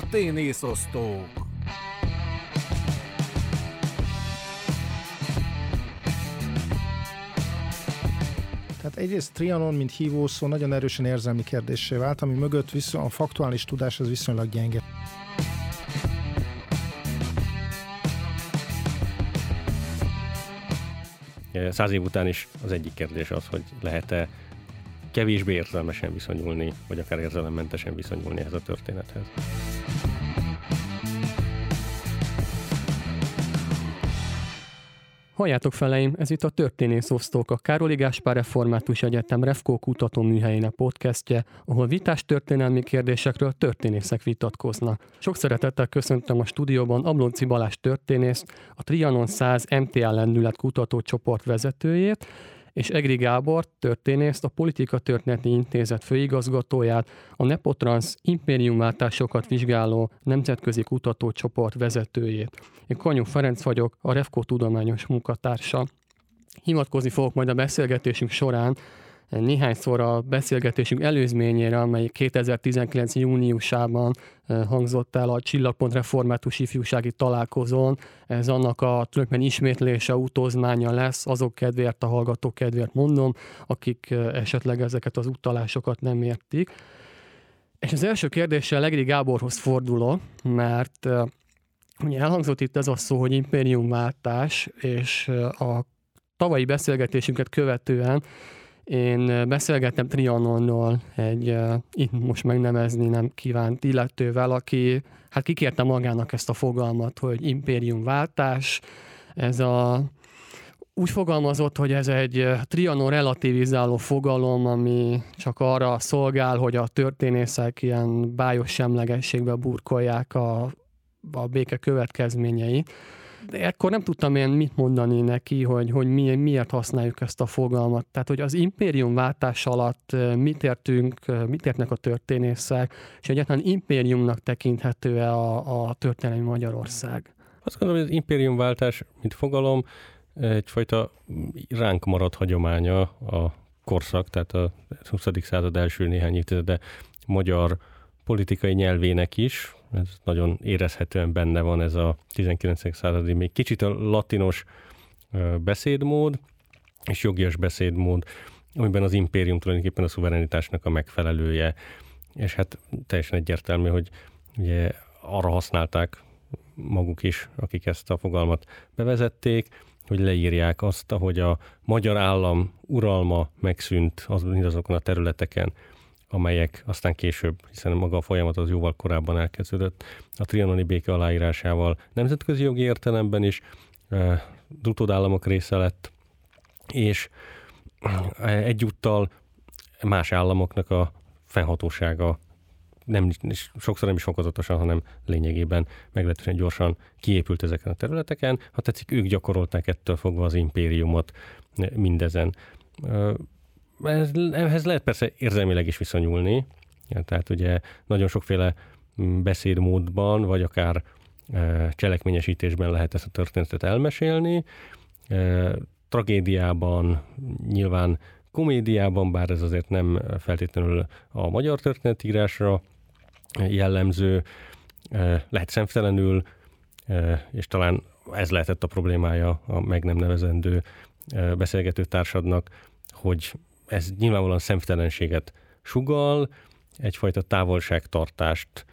Történészosztók! Tehát egyrészt Trianon, mint hívószó nagyon erősen érzelmi kérdésé vált, ami mögött viszont a faktuális tudás az viszonylag gyenge. Száz év után is az egyik kérdés az, hogy lehet-e kevésbé érzelmesen viszonyulni, vagy akár érzelemmentesen viszonyulni ehhez a történethez. Halljátok feleim, ez itt a Történész Osztók, a Károli Gáspár Református Egyetem Refkó kutatóműhelyének podcastje, ahol vitás történelmi kérdésekről történészek vitatkoznak. Sok szeretettel köszöntöm a stúdióban Ablonci Balázs történészt, a Trianon 100 MTA lendület kutatócsoport vezetőjét, és Egri Gábor, történészt, a Politika Történeti Intézet főigazgatóját, a Nepotrans impériumváltásokat vizsgáló nemzetközi kutatócsoport vezetőjét. Én Kanyú Ferenc vagyok, a Refko tudományos munkatársa. Hivatkozni fogok majd a beszélgetésünk során néhányszor a beszélgetésünk előzményére, amely 2019. júniusában hangzott el a Csillagpont Református Ifjúsági Találkozón. Ez annak a tulajdonképpen ismétlése, utózmánya lesz, azok kedvéért, a hallgatók kedvéért mondom, akik esetleg ezeket az utalásokat nem értik. És az első kérdéssel Legri Gáborhoz fordulok, mert ugye elhangzott itt ez a szó, hogy impériumváltás, és a tavalyi beszélgetésünket követően én beszélgettem Trianonnal egy, itt most megnevezni nem kívánt illetővel, aki hát kikérte magának ezt a fogalmat, hogy impériumváltás, ez a úgy fogalmazott, hogy ez egy Trianon relativizáló fogalom, ami csak arra szolgál, hogy a történészek ilyen bájos semlegességbe burkolják a, a béke következményeit de ekkor nem tudtam én mit mondani neki, hogy, hogy mi, miért használjuk ezt a fogalmat. Tehát, hogy az impérium váltás alatt mit értünk, mit értnek a történészek, és egyáltalán impériumnak tekinthető-e a, a történelmi Magyarország? Azt gondolom, hogy az impériumváltás, mint fogalom, egyfajta ránk maradt hagyománya a korszak, tehát a 20. század első néhány évtizede magyar politikai nyelvének is, ez nagyon érezhetően benne van ez a 19. századi, még kicsit a latinos beszédmód, és jogias beszédmód, amiben az impérium tulajdonképpen a szuverenitásnak a megfelelője, és hát teljesen egyértelmű, hogy ugye arra használták maguk is, akik ezt a fogalmat bevezették, hogy leírják azt, ahogy a magyar állam uralma megszűnt az, mindazokon a területeken, amelyek aztán később, hiszen maga a folyamat az jóval korábban elkezdődött, a trianoni béke aláírásával nemzetközi jogi értelemben is e, utódállamok része lett, és egyúttal más államoknak a fennhatósága nem, sokszor nem is fokozatosan, hanem lényegében meglehetősen gyorsan kiépült ezeken a területeken. Ha tetszik, ők gyakorolták ettől fogva az impériumot mindezen ehhez lehet persze érzelmileg is viszonyulni, tehát ugye nagyon sokféle mm, beszédmódban, vagy akár e, cselekményesítésben lehet ezt a történetet elmesélni. E, tragédiában, nyilván komédiában, bár ez azért nem feltétlenül a magyar történetírásra jellemző, e, lehet szemtelenül, és talán ez lehetett a problémája a meg nem nevezendő beszélgető társadnak, hogy ez nyilvánvalóan szemtelenséget sugal, egyfajta távolságtartást,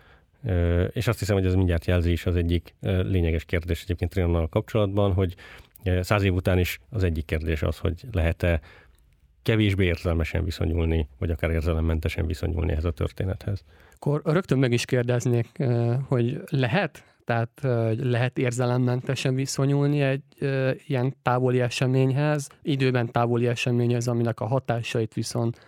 és azt hiszem, hogy ez mindjárt jelzi is az egyik lényeges kérdés egyébként Triannal kapcsolatban, hogy száz év után is az egyik kérdés az, hogy lehet-e kevésbé érzelmesen viszonyulni, vagy akár érzelemmentesen viszonyulni ehhez a történethez. Akkor rögtön meg is kérdeznék, hogy lehet? Tehát lehet érzelemmentesen viszonyulni egy ilyen távoli eseményhez, időben távoli eseményhez, aminek a hatásait viszont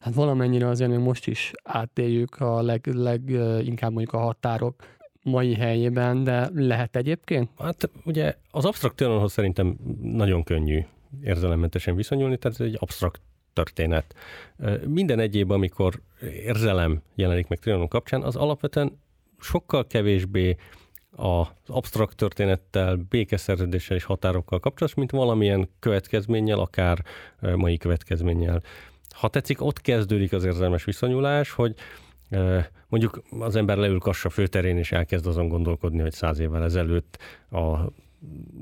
hát valamennyire azért még most is átéljük a leg, leginkább mondjuk a határok mai helyében, de lehet egyébként? Hát ugye az absztrakt történethoz szerintem nagyon könnyű érzelemmentesen viszonyulni, tehát ez egy absztrakt történet. Minden egyéb, amikor érzelem jelenik meg Trianon kapcsán, az alapvetően sokkal kevésbé az absztrakt történettel, békeszerződéssel és határokkal kapcsolatos, mint valamilyen következménnyel, akár mai következménnyel. Ha tetszik, ott kezdődik az érzelmes viszonyulás, hogy Mondjuk az ember leül Kassa főterén, és elkezd azon gondolkodni, hogy száz évvel ezelőtt a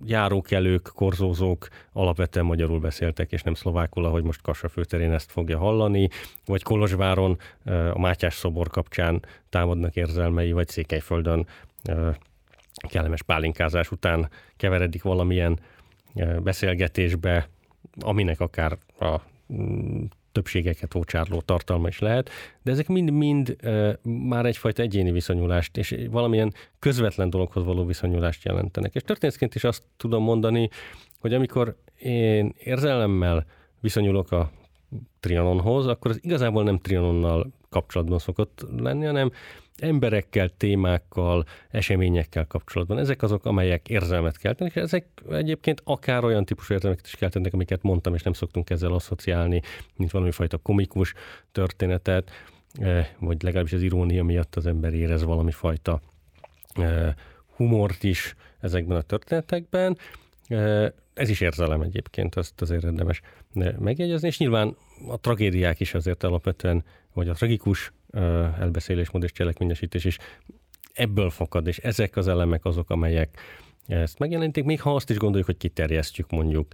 járókelők, korzózók alapvetően magyarul beszéltek, és nem szlovákul, ahogy most Kassa főterén ezt fogja hallani, vagy Kolozsváron a Mátyás szobor kapcsán támadnak érzelmei, vagy Székelyföldön kellemes pálinkázás után keveredik valamilyen beszélgetésbe, aminek akár a mm, többségeket ócsárló tartalma is lehet, de ezek mind-mind már egyfajta egyéni viszonyulást és valamilyen közvetlen dologhoz való viszonyulást jelentenek. És történészként is azt tudom mondani, hogy amikor én érzelemmel viszonyulok a Trianonhoz, akkor az igazából nem Trianonnal kapcsolatban szokott lenni, hanem emberekkel, témákkal, eseményekkel kapcsolatban. Ezek azok, amelyek érzelmet keltenek, és ezek egyébként akár olyan típusú érzelmeket is keltenek, amiket mondtam, és nem szoktunk ezzel asszociálni, mint valami fajta komikus történetet, eh, vagy legalábbis az irónia miatt az ember érez valami fajta eh, humort is ezekben a történetekben. Eh, ez is érzelem egyébként, azt azért érdemes megjegyezni, és nyilván a tragédiák is azért alapvetően, vagy a tragikus elbeszélésmód és cselekményesítés is ebből fakad, és ezek az elemek azok, amelyek ezt megjelenítik, még ha azt is gondoljuk, hogy kiterjesztjük mondjuk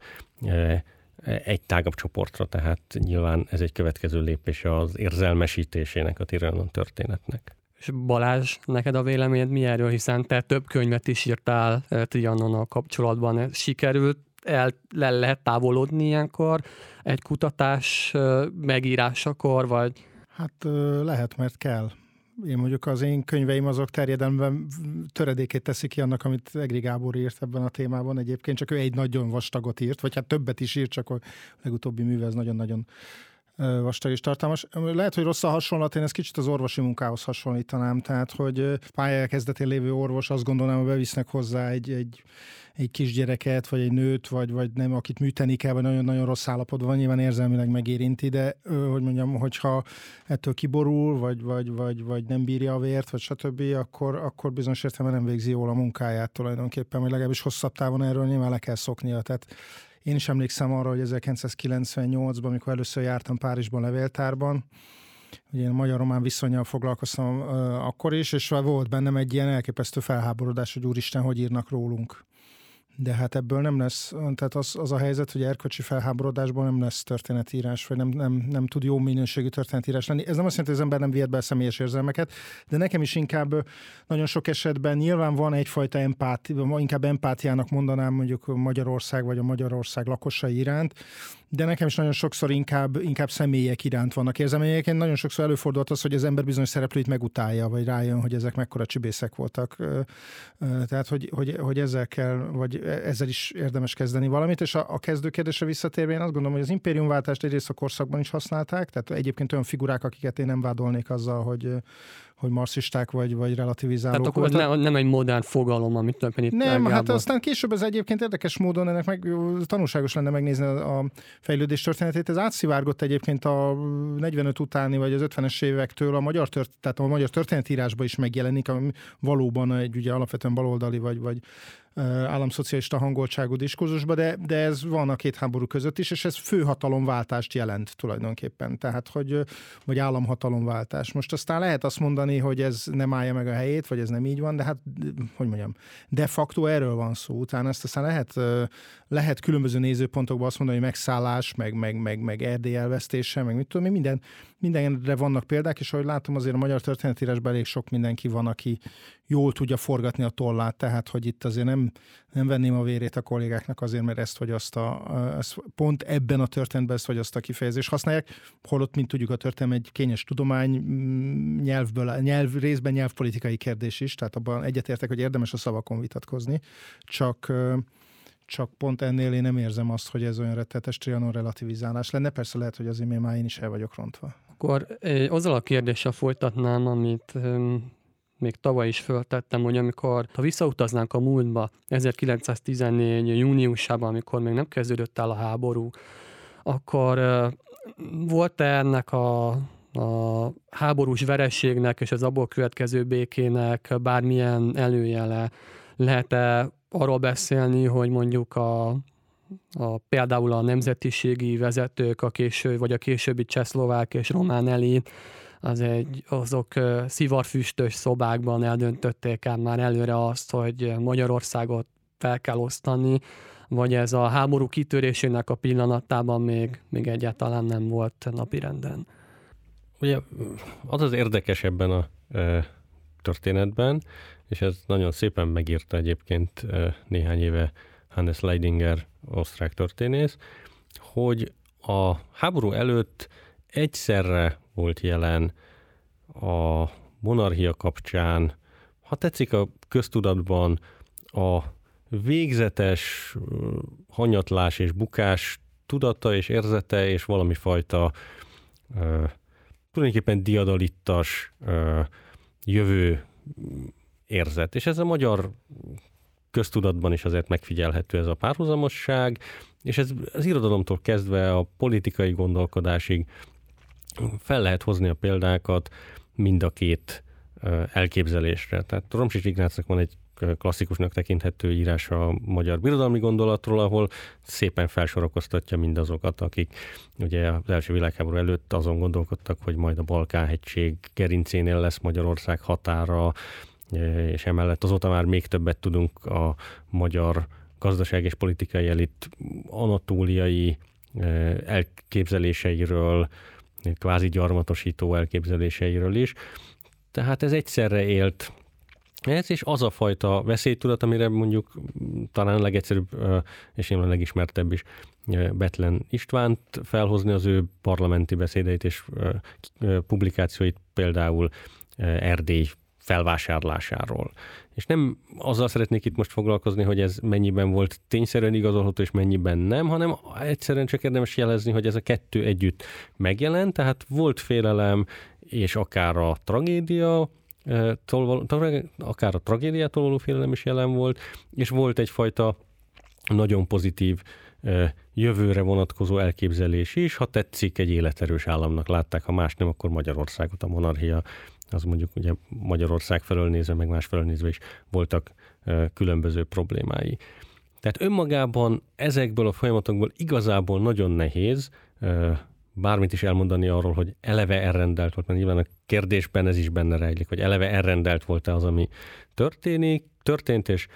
egy tágabb csoportra, tehát nyilván ez egy következő lépés az érzelmesítésének a Tiranon történetnek. És Balázs, neked a véleményed mi erről, hiszen te több könyvet is írtál Trianonnal kapcsolatban. Sikerült el le lehet távolodni ilyenkor egy kutatás megírásakor, vagy Hát lehet, mert kell. Én mondjuk az én könyveim azok terjedelemben töredékét teszik ki annak, amit Egri Gábor írt ebben a témában. Egyébként csak ő egy nagyon vastagot írt, vagy hát többet is írt, csak a legutóbbi műve az nagyon-nagyon vastag és tartalmas. Lehet, hogy rossz a hasonlat, én ezt kicsit az orvosi munkához hasonlítanám, tehát, hogy pályája kezdetén lévő orvos azt gondolnám, hogy bevisznek hozzá egy, egy egy kisgyereket, vagy egy nőt, vagy, vagy nem, akit műteni kell, vagy nagyon-nagyon rossz állapotban van, nyilván érzelmileg megérinti, de hogy mondjam, hogyha ettől kiborul, vagy, vagy, vagy, vagy nem bírja a vért, vagy stb., akkor, akkor bizonyos értelemben nem végzi jól a munkáját tulajdonképpen, vagy legalábbis hosszabb távon erről nyilván le kell szoknia. Tehát én is emlékszem arra, hogy 1998-ban, amikor először jártam Párizsban levéltárban, Ugye én magyar-román viszonyal foglalkoztam uh, akkor is, és volt bennem egy ilyen elképesztő felháborodás, hogy úristen, hogy írnak rólunk. De hát ebből nem lesz, tehát az, az a helyzet, hogy erkölcsi felháborodásból nem lesz történetírás, vagy nem, nem, nem tud jó minőségű történetírás lenni. Ez nem azt jelenti, hogy az ember nem vihet be a személyes érzelmeket, de nekem is inkább nagyon sok esetben nyilván van egyfajta empátia, inkább empátiának mondanám mondjuk Magyarország vagy a Magyarország lakosai iránt, de nekem is nagyon sokszor inkább, inkább személyek iránt vannak érzelmények. Nagyon sokszor előfordult az, hogy az ember bizonyos szereplőit megutálja, vagy rájön, hogy ezek mekkora csibészek voltak. Tehát, hogy, hogy, hogy ezzel kell, vagy ezzel is érdemes kezdeni valamit, és a, a kezdő kérdésre visszatérve én azt gondolom, hogy az impériumváltást egyrészt a korszakban is használták, tehát egyébként olyan figurák, akiket én nem vádolnék azzal, hogy, hogy marxisták vagy, vagy relativizálók Tehát akkor voltak. Ne, nem egy modern fogalom, amit többen itt Nem, hát aztán később ez egyébként érdekes módon ennek meg tanulságos lenne megnézni a fejlődés történetét. Ez átszivárgott egyébként a 45 utáni vagy az 50-es évektől a magyar, tört, tehát a magyar történetírásba is megjelenik, ami valóban egy ugye alapvetően baloldali vagy, vagy államszocialista hangoltságú diskurzusba, de, de ez van a két háború között is, és ez főhatalomváltást jelent tulajdonképpen, tehát hogy, vagy államhatalomváltás. Most aztán lehet azt mondani, hogy ez nem állja meg a helyét, vagy ez nem így van, de hát, hogy mondjam, de facto erről van szó. Utána ezt aztán lehet, lehet különböző nézőpontokban azt mondani, hogy megszállás, meg, meg, meg, meg Erdély elvesztése, meg mit tudom, minden, mindenre vannak példák, és ahogy látom, azért a magyar történetírásban elég sok mindenki van, aki jól tudja forgatni a tollát, tehát hogy itt azért nem, nem venném a vérét a kollégáknak azért, mert ezt vagy azt a, ezt pont ebben a történetben ezt vagy azt a kifejezést használják, holott, mint tudjuk, a történet egy kényes tudomány, mm, nyelvből, nyelv, részben nyelvpolitikai kérdés is, tehát abban egyetértek, hogy érdemes a szavakon vitatkozni, csak csak pont ennél én nem érzem azt, hogy ez olyan rettetes trianon relativizálás lenne. Persze lehet, hogy azért már én is el vagyok rontva. Akkor azzal a kérdéssel folytatnám, amit még tavaly is föltettem, hogy amikor, ha visszautaznánk a múltba, 1914. júniusában, amikor még nem kezdődött el a háború, akkor volt-e ennek a, a háborús verességnek és az abból következő békének bármilyen előjele? Lehet-e arról beszélni, hogy mondjuk a, a, például a nemzetiségi vezetők, a késő, vagy a későbbi csehszlovák és román elit az egy, azok szivarfüstös szobákban eldöntötték el már előre azt, hogy Magyarországot fel kell osztani, vagy ez a háború kitörésének a pillanatában még, még egyáltalán nem volt napirenden. Ugye az az érdekes ebben a e, történetben, és ez nagyon szépen megírta egyébként néhány éve Hannes Leidinger, osztrák történész, hogy a háború előtt egyszerre volt jelen a monarchia kapcsán, ha tetszik a köztudatban, a végzetes hanyatlás és bukás tudata és érzete, és valami fajta uh, tulajdonképpen diadalittas jövő érzet. És ez a magyar köztudatban is azért megfigyelhető ez a párhuzamosság, és ez az irodalomtól kezdve a politikai gondolkodásig fel lehet hozni a példákat mind a két elképzelésre. Tehát Romsics Ignácnak van egy klasszikusnak tekinthető írás a magyar birodalmi gondolatról, ahol szépen felsorakoztatja mindazokat, akik ugye az első világháború előtt azon gondolkodtak, hogy majd a Balkán-hegység gerincénél lesz Magyarország határa, és emellett azóta már még többet tudunk a magyar gazdaság és politikai elit anatóliai elképzeléseiről, kvázi gyarmatosító elképzeléseiről is. Tehát ez egyszerre élt ez és az a fajta veszélytudat, amire mondjuk talán legegyszerűbb és én a legismertebb is Betlen Istvánt felhozni az ő parlamenti beszédeit és publikációit például Erdély felvásárlásáról. És nem azzal szeretnék itt most foglalkozni, hogy ez mennyiben volt tényszerűen igazolható, és mennyiben nem, hanem egyszerűen csak érdemes jelezni, hogy ez a kettő együtt megjelent, tehát volt félelem, és akár a tragédia, akár a tragédiától való félelem is jelen volt, és volt egyfajta nagyon pozitív jövőre vonatkozó elképzelés is, ha tetszik, egy életerős államnak látták, ha más nem, akkor Magyarországot a monarchia, az mondjuk ugye Magyarország felől nézve, meg más felől nézve is voltak különböző problémái. Tehát önmagában ezekből a folyamatokból igazából nagyon nehéz bármit is elmondani arról, hogy eleve elrendelt volt, mert nyilván a kérdésben ez is benne rejlik, hogy eleve elrendelt volt-e az, ami történik, történt, és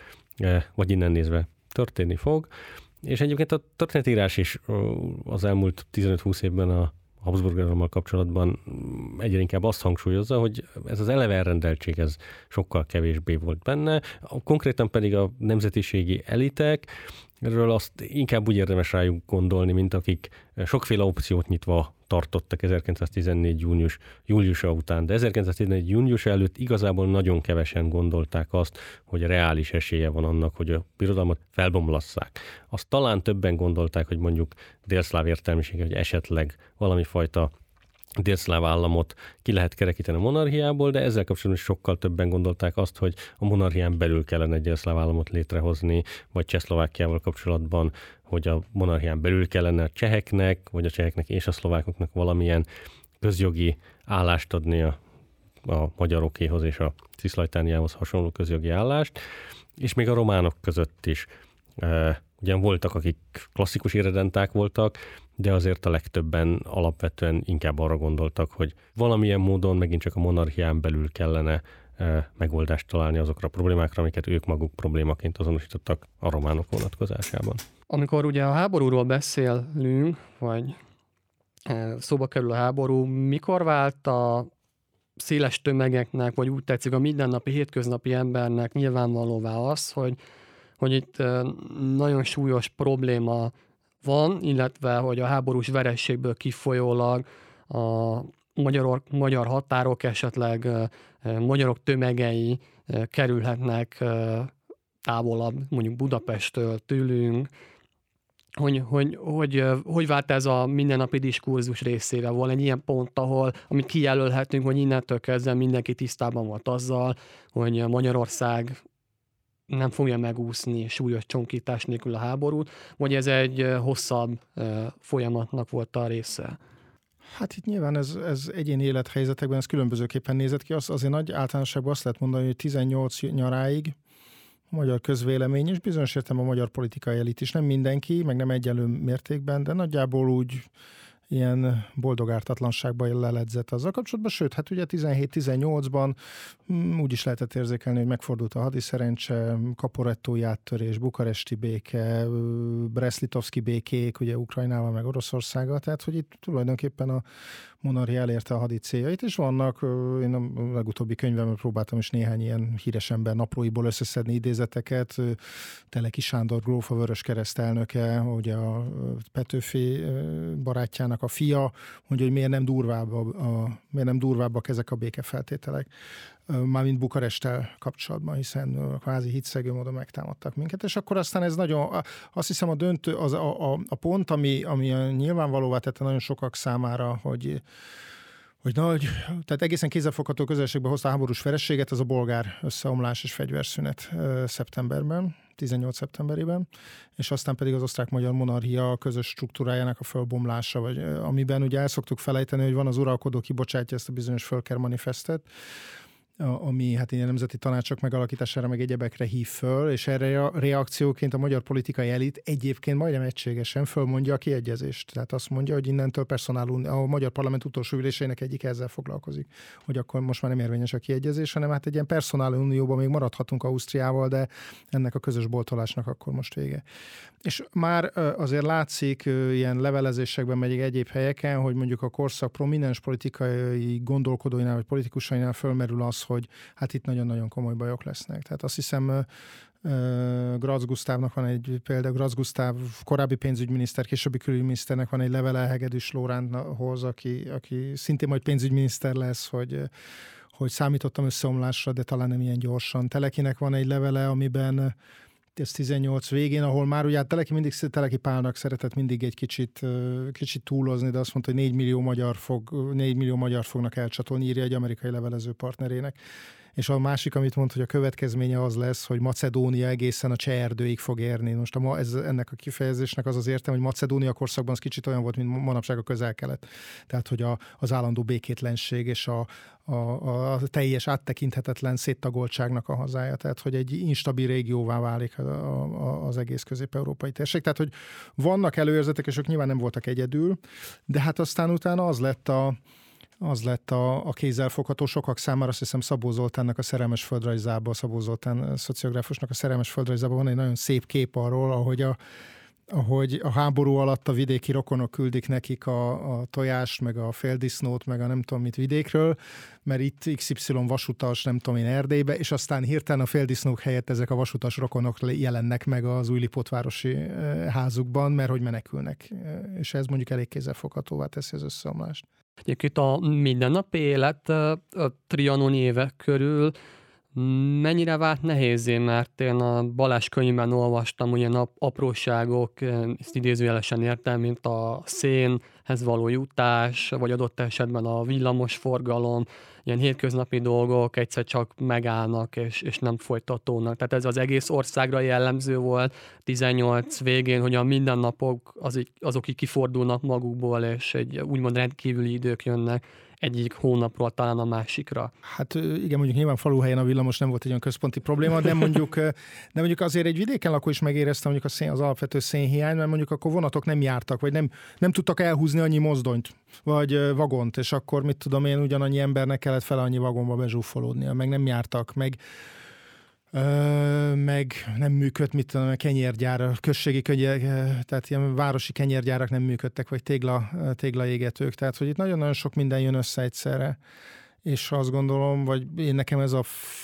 vagy innen nézve történni fog. És egyébként a történetírás is az elmúlt 15-20 évben a Habsburg kapcsolatban egyre inkább azt hangsúlyozza, hogy ez az eleve elrendeltség ez sokkal kevésbé volt benne, konkrétan pedig a nemzetiségi elitek, Erről azt inkább úgy érdemes rájuk gondolni, mint akik sokféle opciót nyitva tartottak 1914. Június, júliusa után, de 1914. június előtt igazából nagyon kevesen gondolták azt, hogy reális esélye van annak, hogy a birodalmat felbomlasszák. Azt talán többen gondolták, hogy mondjuk délszláv értelmiség, hogy esetleg valami fajta délszláv államot ki lehet kerekíteni a monarchiából, de ezzel kapcsolatban sokkal többen gondolták azt, hogy a monarchián belül kellene egy délszláv államot létrehozni, vagy Csehszlovákiával kapcsolatban, hogy a monarchián belül kellene a cseheknek, vagy a cseheknek és a szlovákoknak valamilyen közjogi állást adni a, a magyarokéhoz és a Ciszlajtániához hasonló közjogi állást, és még a románok között is. E, ugyan voltak, akik klasszikus irredenták voltak, de azért a legtöbben alapvetően inkább arra gondoltak, hogy valamilyen módon megint csak a monarchián belül kellene e, megoldást találni azokra a problémákra, amiket ők maguk problémaként azonosítottak a románok vonatkozásában. Amikor ugye a háborúról beszélünk, vagy e, szóba kerül a háború, mikor vált a széles tömegeknek, vagy úgy tetszik a mindennapi, hétköznapi embernek nyilvánvalóvá az, hogy, hogy itt e, nagyon súlyos probléma van, illetve hogy a háborús verességből kifolyólag a magyar, magyar határok, esetleg magyarok tömegei kerülhetnek távolabb, mondjuk Budapesttől, tőlünk, hogy, hogy, hogy, hogy vált ez a mindennapi diskurzus részével? Van egy ilyen pont, ahol, amit kijelölhetünk, hogy innentől kezdve mindenki tisztában volt azzal, hogy Magyarország nem fogja megúszni súlyos csonkítás nélkül a háborút, vagy ez egy hosszabb folyamatnak volt a része? Hát itt nyilván ez, ez egyéni élethelyzetekben ez különbözőképpen nézett ki. Az, azért nagy általánosságban azt lehet mondani, hogy 18 nyaráig a magyar közvélemény, és bizonyos értem a magyar politikai elit is, nem mindenki, meg nem egyenlő mértékben, de nagyjából úgy ilyen boldog ártatlanságba leledzett azzal kapcsolatban, sőt, hát ugye 17-18-ban mm, úgy is lehetett érzékelni, hogy megfordult a hadiszerencse, kaporettói áttörés, bukaresti béke, Breszlitovszki békék, ugye Ukrajnával meg Oroszországgal, tehát hogy itt tulajdonképpen a monarchia elérte a hadi céljait, és vannak, én a legutóbbi könyvemben próbáltam is néhány ilyen híres ember naplóiból összeszedni idézeteket, Teleki Sándor grófa Vörös keresztelnöke, ugye a Petőfi barátjának a fia, mondja, hogy miért nem durvább a, a, miért nem durvábbak ezek a békefeltételek mármint Bukarestel kapcsolatban, hiszen kvázi hitszegő módon megtámadtak minket, és akkor aztán ez nagyon, azt hiszem a döntő, az a, a, a pont, ami, ami nyilvánvalóvá tette nagyon sokak számára, hogy hogy nagy, tehát egészen kézzelfogható közelségbe hozta a háborús verességet, az a bolgár összeomlás és fegyverszünet szeptemberben, 18 szeptemberében, és aztán pedig az osztrák-magyar monarchia közös struktúrájának a fölbomlása, vagy amiben ugye el szoktuk felejteni, hogy van az uralkodó kibocsátja ezt a bizonyos Fölker manifestet, ami hát ilyen nemzeti tanácsok megalakítására, meg egyebekre hív föl, és erre a reakcióként a magyar politikai elit egyébként majdnem egységesen fölmondja a kiegyezést. Tehát azt mondja, hogy innentől personálun, a magyar parlament utolsó üléseinek egyik ezzel foglalkozik, hogy akkor most már nem érvényes a kiegyezés, hanem hát egy ilyen personálunióban még maradhatunk Ausztriával, de ennek a közös boltolásnak akkor most vége. És már azért látszik ilyen levelezésekben, meg egyéb helyeken, hogy mondjuk a korszak prominens politikai gondolkodóinál, vagy politikusainál fölmerül az, hogy hát itt nagyon-nagyon komoly bajok lesznek. Tehát azt hiszem, Graz Gusztávnak van egy példa, Graz Gusztáv korábbi pénzügyminiszter, későbbi külügyminiszternek van egy levele Hegedűs Lóránthoz, aki, aki szintén majd pénzügyminiszter lesz, hogy hogy számítottam összeomlásra, de talán nem ilyen gyorsan. Telekinek van egy levele, amiben ez 18 végén, ahol már ugye hát Teleki mindig Teleki Pálnak szeretett mindig egy kicsit, kicsit túlozni, de azt mondta, hogy 4 millió magyar, fog, 4 millió magyar fognak elcsatolni, írja egy amerikai levelező partnerének és a másik, amit mond, hogy a következménye az lesz, hogy Macedónia egészen a cseh erdőig fog érni. Most a, ez, ennek a kifejezésnek az az értem, hogy Macedónia korszakban az kicsit olyan volt, mint manapság a közel-kelet. Tehát, hogy a, az állandó békétlenség és a, a, a teljes áttekinthetetlen széttagoltságnak a hazája, tehát hogy egy instabil régióvá válik a, a, az egész közép-európai térség. Tehát, hogy vannak előérzetek, és ők nyilván nem voltak egyedül, de hát aztán utána az lett a, az lett a, a kézzelfogható sokak számára, azt hiszem Szabó Zoltánnak a szerelmes földrajzában, Szabó Zoltán szociográfusnak a szerelmes földrajzában van egy nagyon szép kép arról, ahogy a, ahogy a háború alatt a vidéki rokonok küldik nekik a, a tojást, meg a féldisznót, meg a nem tudom mit vidékről, mert itt XY vasutas, nem tudom én Erdélybe, és aztán hirtelen a féldisznók helyett ezek a vasutas rokonok jelennek meg az újlipotvárosi eh, házukban, mert hogy menekülnek. Eh, és ez mondjuk elég kézzelfoghatóvá teszi az összeomlást. Egyébként a mindennapi élet a trianon évek körül mennyire vált nehézé, mert én a Balázs könyvben olvastam olyan apróságok, ezt idézőjelesen értem, mint a szénhez való jutás, vagy adott esetben a villamos forgalom, ilyen hétköznapi dolgok egyszer csak megállnak, és, és nem folytatódnak. Tehát ez az egész országra jellemző volt 18 végén, hogy a mindennapok az, azok így kifordulnak magukból, és egy úgymond rendkívüli idők jönnek egyik hónapról talán a másikra. Hát igen, mondjuk nyilván faluhelyen a villamos nem volt egy olyan központi probléma, de mondjuk, de mondjuk azért egy vidéken lakó is megérezte mondjuk a szén, az alapvető szénhiány, mert mondjuk akkor vonatok nem jártak, vagy nem, nem tudtak elhúzni annyi mozdonyt, vagy vagont, és akkor mit tudom én, ugyanannyi embernek kellett fel annyi vagonba bezsúfolódnia, meg nem jártak, meg Ö, meg nem működt, mit tudom, kenyérgyár, községi kenyér, tehát ilyen városi kenyérgyárak nem működtek, vagy tégla, téglaégetők, tehát hogy itt nagyon-nagyon sok minden jön össze egyszerre, és azt gondolom, vagy én nekem ez a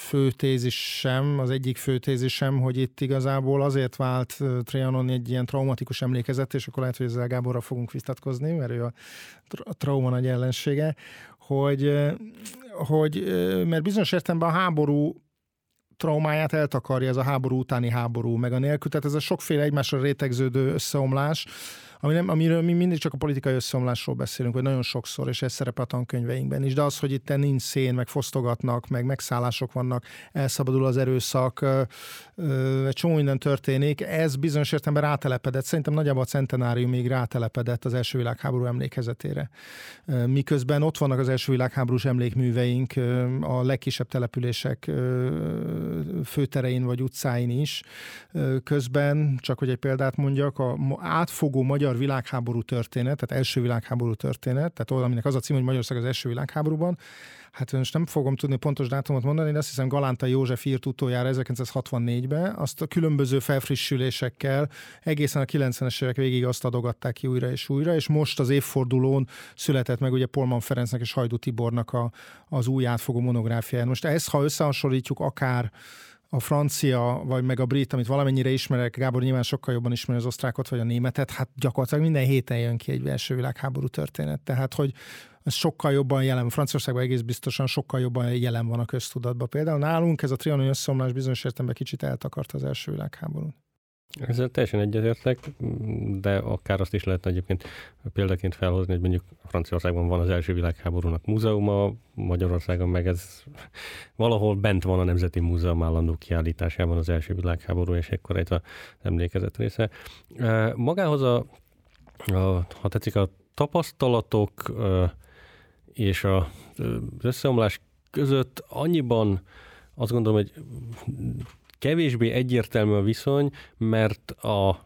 fő tézisem, az egyik fő tézisem, hogy itt igazából azért vált Trianon egy ilyen traumatikus emlékezet, és akkor lehet, hogy ezzel Gáborra fogunk vitatkozni, mert ő a, a trauma nagy ellensége, hogy, hogy mert bizonyos értelemben a háború traumáját eltakarja ez a háború utáni háború, meg a nélkül, tehát ez a sokféle egymásra rétegződő összeomlás, ami nem, amiről mi mindig csak a politikai összeomlásról beszélünk, vagy nagyon sokszor, és ez szerepel a tankönyveinkben is, de az, hogy itt nincs szén, meg fosztogatnak, meg megszállások vannak, elszabadul az erőszak, egy csomó minden történik, ez bizonyos értelemben rátelepedett, szerintem nagyjából a centenáriumig rátelepedett az első világháború emlékezetére. Miközben ott vannak az első világháborús emlékműveink a legkisebb települések főterein vagy utcáin is. Közben, csak hogy egy példát mondjak, a átfogó magyar magyar világháború történet, tehát első világháború történet, tehát aminek az a cím, hogy Magyarország az első világháborúban, hát most nem fogom tudni pontos dátumot mondani, de azt hiszem Galánta József írt utoljára 1964-ben, azt a különböző felfrissülésekkel egészen a 90-es évek végig azt adogatták ki újra és újra, és most az évfordulón született meg ugye Polman Ferencnek és Hajdu Tibornak a, az új átfogó monográfiája. Most ezt, ha összehasonlítjuk akár a francia, vagy meg a brit, amit valamennyire ismerek, Gábor nyilván sokkal jobban ismeri az osztrákot, vagy a németet, hát gyakorlatilag minden héten jön ki egy első világháború történet. Tehát, hogy ez sokkal jobban jelen, Franciaországban egész biztosan sokkal jobban jelen van a köztudatban. Például nálunk ez a trianoni összeomlás bizonyos értelemben kicsit eltakart az első világháborút. Ezzel teljesen egyetértek, de akár azt is lehetne egyébként példaként felhozni, hogy mondjuk Franciaországban van az első világháborúnak múzeuma, Magyarországon meg ez valahol bent van a Nemzeti Múzeum állandó kiállításában az első világháború, és ekkor egy az emlékezet része. Magához a, a ha tetszik, a tapasztalatok és a, az összeomlás között annyiban azt gondolom, hogy kevésbé egyértelmű a viszony, mert a,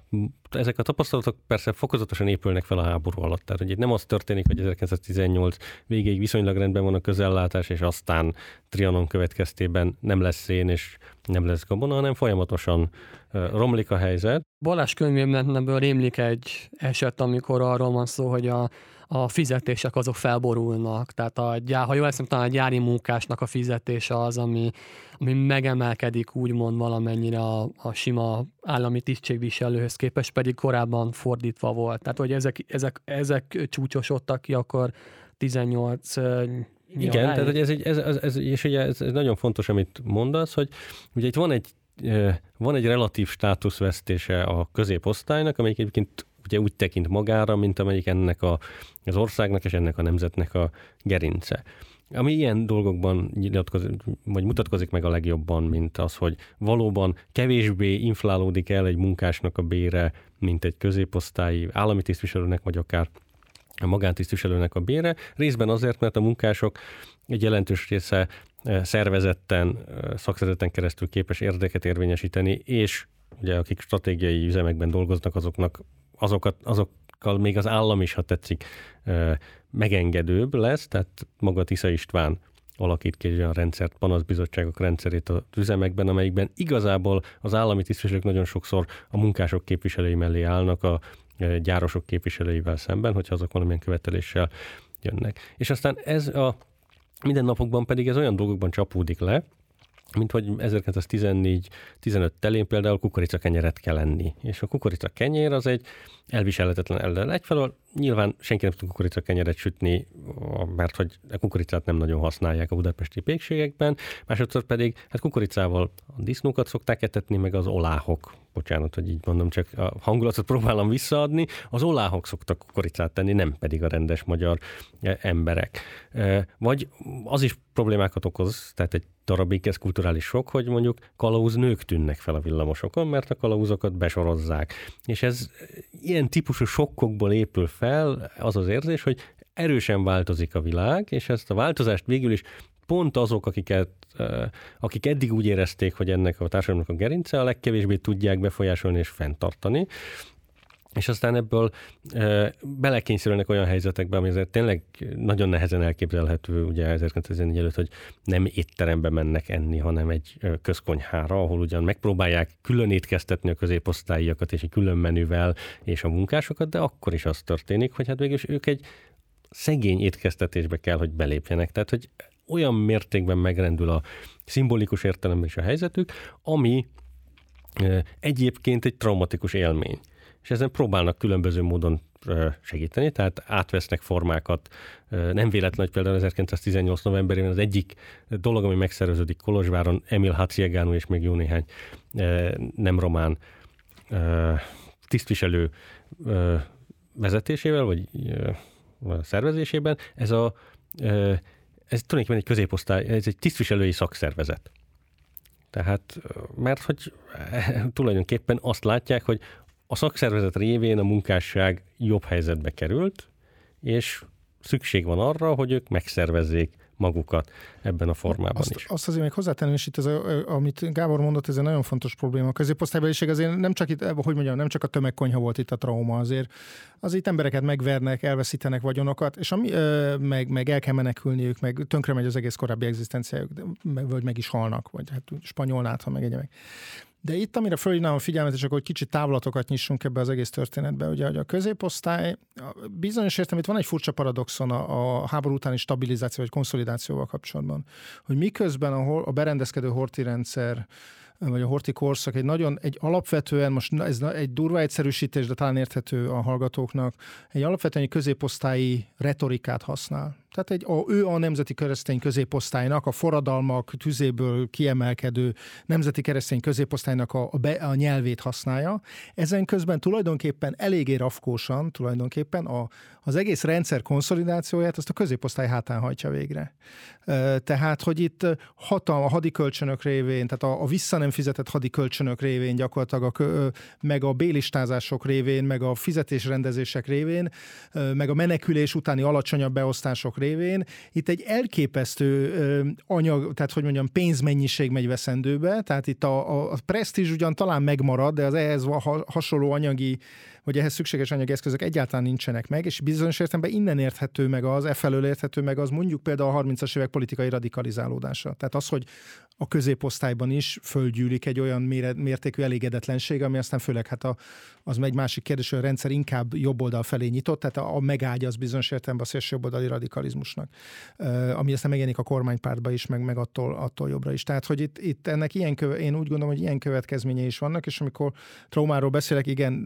ezek a tapasztalatok persze fokozatosan épülnek fel a háború alatt. Tehát, hogy nem az történik, hogy 1918 végéig viszonylag rendben van a közellátás, és aztán Trianon következtében nem lesz szén, és nem lesz gabona, hanem folyamatosan romlik a helyzet. Balázs könyvében rémlik egy eset, amikor arról van szó, hogy a a fizetések azok felborulnak. Tehát a ha jól eszem, talán a gyári munkásnak a fizetése az, ami, ami megemelkedik úgymond valamennyire a, a sima állami tisztségviselőhöz képest, pedig korábban fordítva volt. Tehát, hogy ezek, ezek, ezek csúcsosodtak ki, akkor 18 igen, tehát hogy ez, egy, ez, ez, ez, és ugye ez, ez nagyon fontos, amit mondasz, hogy ugye itt van egy van egy relatív státuszvesztése a középosztálynak, amelyik egyébként ugye úgy tekint magára, mint amelyik ennek a, az országnak és ennek a nemzetnek a gerince. Ami ilyen dolgokban vagy mutatkozik meg a legjobban, mint az, hogy valóban kevésbé inflálódik el egy munkásnak a bére, mint egy középosztályi állami tisztviselőnek, vagy akár a magántisztviselőnek a bére. Részben azért, mert a munkások egy jelentős része eh, szervezetten, eh, szakszervezeten keresztül képes érdeket érvényesíteni, és ugye akik stratégiai üzemekben dolgoznak, azoknak azokat, azokkal még az állam is, ha tetszik, megengedőbb lesz, tehát maga Tisza István alakít ki egy olyan rendszert, panaszbizottságok rendszerét az üzemekben, amelyikben igazából az állami tisztviselők nagyon sokszor a munkások képviselői mellé állnak a gyárosok képviselőivel szemben, hogyha azok valamilyen követeléssel jönnek. És aztán ez a mindennapokban pedig ez olyan dolgokban csapódik le, mint hogy 1914-15 telén például kukoricakenyeret kell enni. És a kukoricakenyér az egy elviselhetetlen ellen. Egyfelől nyilván senki nem tud kukoricakenyeret sütni, mert hogy a kukoricát nem nagyon használják a budapesti pékségekben, másodszor pedig hát kukoricával a disznókat szokták etetni, meg az oláhok. Bocsánat, hogy így mondom, csak a hangulatot próbálom visszaadni. Az oláhok szoktak kukoricát tenni, nem pedig a rendes magyar e, emberek. E, vagy az is problémákat okoz, tehát egy darabig ez kulturális sok, hogy mondjuk kalauz nők tűnnek fel a villamosokon, mert a kalauzokat besorozzák. És ez ilyen típusú sokkokból épül fel az az érzés, hogy erősen változik a világ, és ezt a változást végül is pont azok, akiket, akik eddig úgy érezték, hogy ennek a társadalomnak a gerince, a legkevésbé tudják befolyásolni és fenntartani és aztán ebből e, belekényszerülnek olyan helyzetekbe, ami azért tényleg nagyon nehezen elképzelhető, ugye 1914 előtt, hogy nem étterembe mennek enni, hanem egy közkonyhára, ahol ugyan megpróbálják külön étkeztetni a középosztályiakat és egy külön menüvel és a munkásokat, de akkor is az történik, hogy hát végül ők egy szegény étkeztetésbe kell, hogy belépjenek. Tehát, hogy olyan mértékben megrendül a szimbolikus értelemben is a helyzetük, ami egyébként egy traumatikus élmény és ezen próbálnak különböző módon segíteni, tehát átvesznek formákat. Nem véletlen, hogy például 1918 novemberében az egyik dolog, ami megszerveződik Kolozsváron, Emil Haciegánú és még jó néhány nem román tisztviselő vezetésével, vagy szervezésében, ez a ez tulajdonképpen egy középosztály, ez egy tisztviselői szakszervezet. Tehát, mert hogy tulajdonképpen azt látják, hogy a szakszervezet révén a munkásság jobb helyzetbe került, és szükség van arra, hogy ők megszervezzék magukat ebben a formában azt, is. Azt azért még hozzátenném, és itt ez a, amit Gábor mondott, ez egy nagyon fontos probléma. A középosztálybeliség azért nem csak itt, hogy mondjam, nem csak a tömegkonyha volt itt a trauma, azért az itt embereket megvernek, elveszítenek vagyonokat, és ami, meg, meg el kell menekülniük, meg tönkre megy az egész korábbi egzisztenciájuk, vagy meg is halnak, vagy hát spanyolnát, ha meg egyebek. De itt, amire fölhívnám a figyelmet, és akkor kicsit távlatokat nyissunk ebbe az egész történetbe, ugye hogy a középosztály, bizonyos értem, itt van egy furcsa paradoxon a, a háború utáni stabilizáció vagy konszolidációval kapcsolatban, hogy miközben a, a berendezkedő horti rendszer vagy a horti korszak egy nagyon, egy alapvetően, most ez egy durva egyszerűsítés, de talán érthető a hallgatóknak, egy alapvetően egy középosztályi retorikát használ. Tehát egy, a, ő a nemzeti keresztény középosztálynak, a forradalmak tüzéből kiemelkedő nemzeti keresztény középosztálynak a, a, be, a nyelvét használja. Ezen közben tulajdonképpen eléggé rafkósan, tulajdonképpen a, az egész rendszer konszolidációját azt a középosztály hátán hajtja végre. Tehát, hogy itt hatalma, a hadikölcsönök révén, tehát a, a vissza nem fizetett hadikölcsönök révén gyakorlatilag, a, meg a bélistázások révén, meg a fizetésrendezések révén, meg a menekülés utáni alacsonyabb beosztások révén. Itt egy elképesztő anyag, tehát hogy mondjam, pénzmennyiség megy veszendőbe, tehát itt a, a, a presztízs ugyan talán megmarad, de az ehhez hasonló anyagi hogy ehhez szükséges anyagi eszközök egyáltalán nincsenek meg, és bizonyos értelemben innen érthető meg az, e felől érthető meg az mondjuk például a 30-as évek politikai radikalizálódása. Tehát az, hogy a középosztályban is földgyűlik egy olyan mértékű elégedetlenség, ami aztán főleg hát a, az egy másik kérdés, hogy a rendszer inkább jobb oldal felé nyitott, tehát a, a megágy az bizonyos értelemben a szélső oldali radikalizmusnak, ami aztán megjelenik a kormánypártba is, meg, meg attól, attól jobbra is. Tehát, hogy itt, itt ennek ilyen, köve, én úgy gondolom, hogy ilyen következményei is vannak, és amikor traumáról beszélek, igen,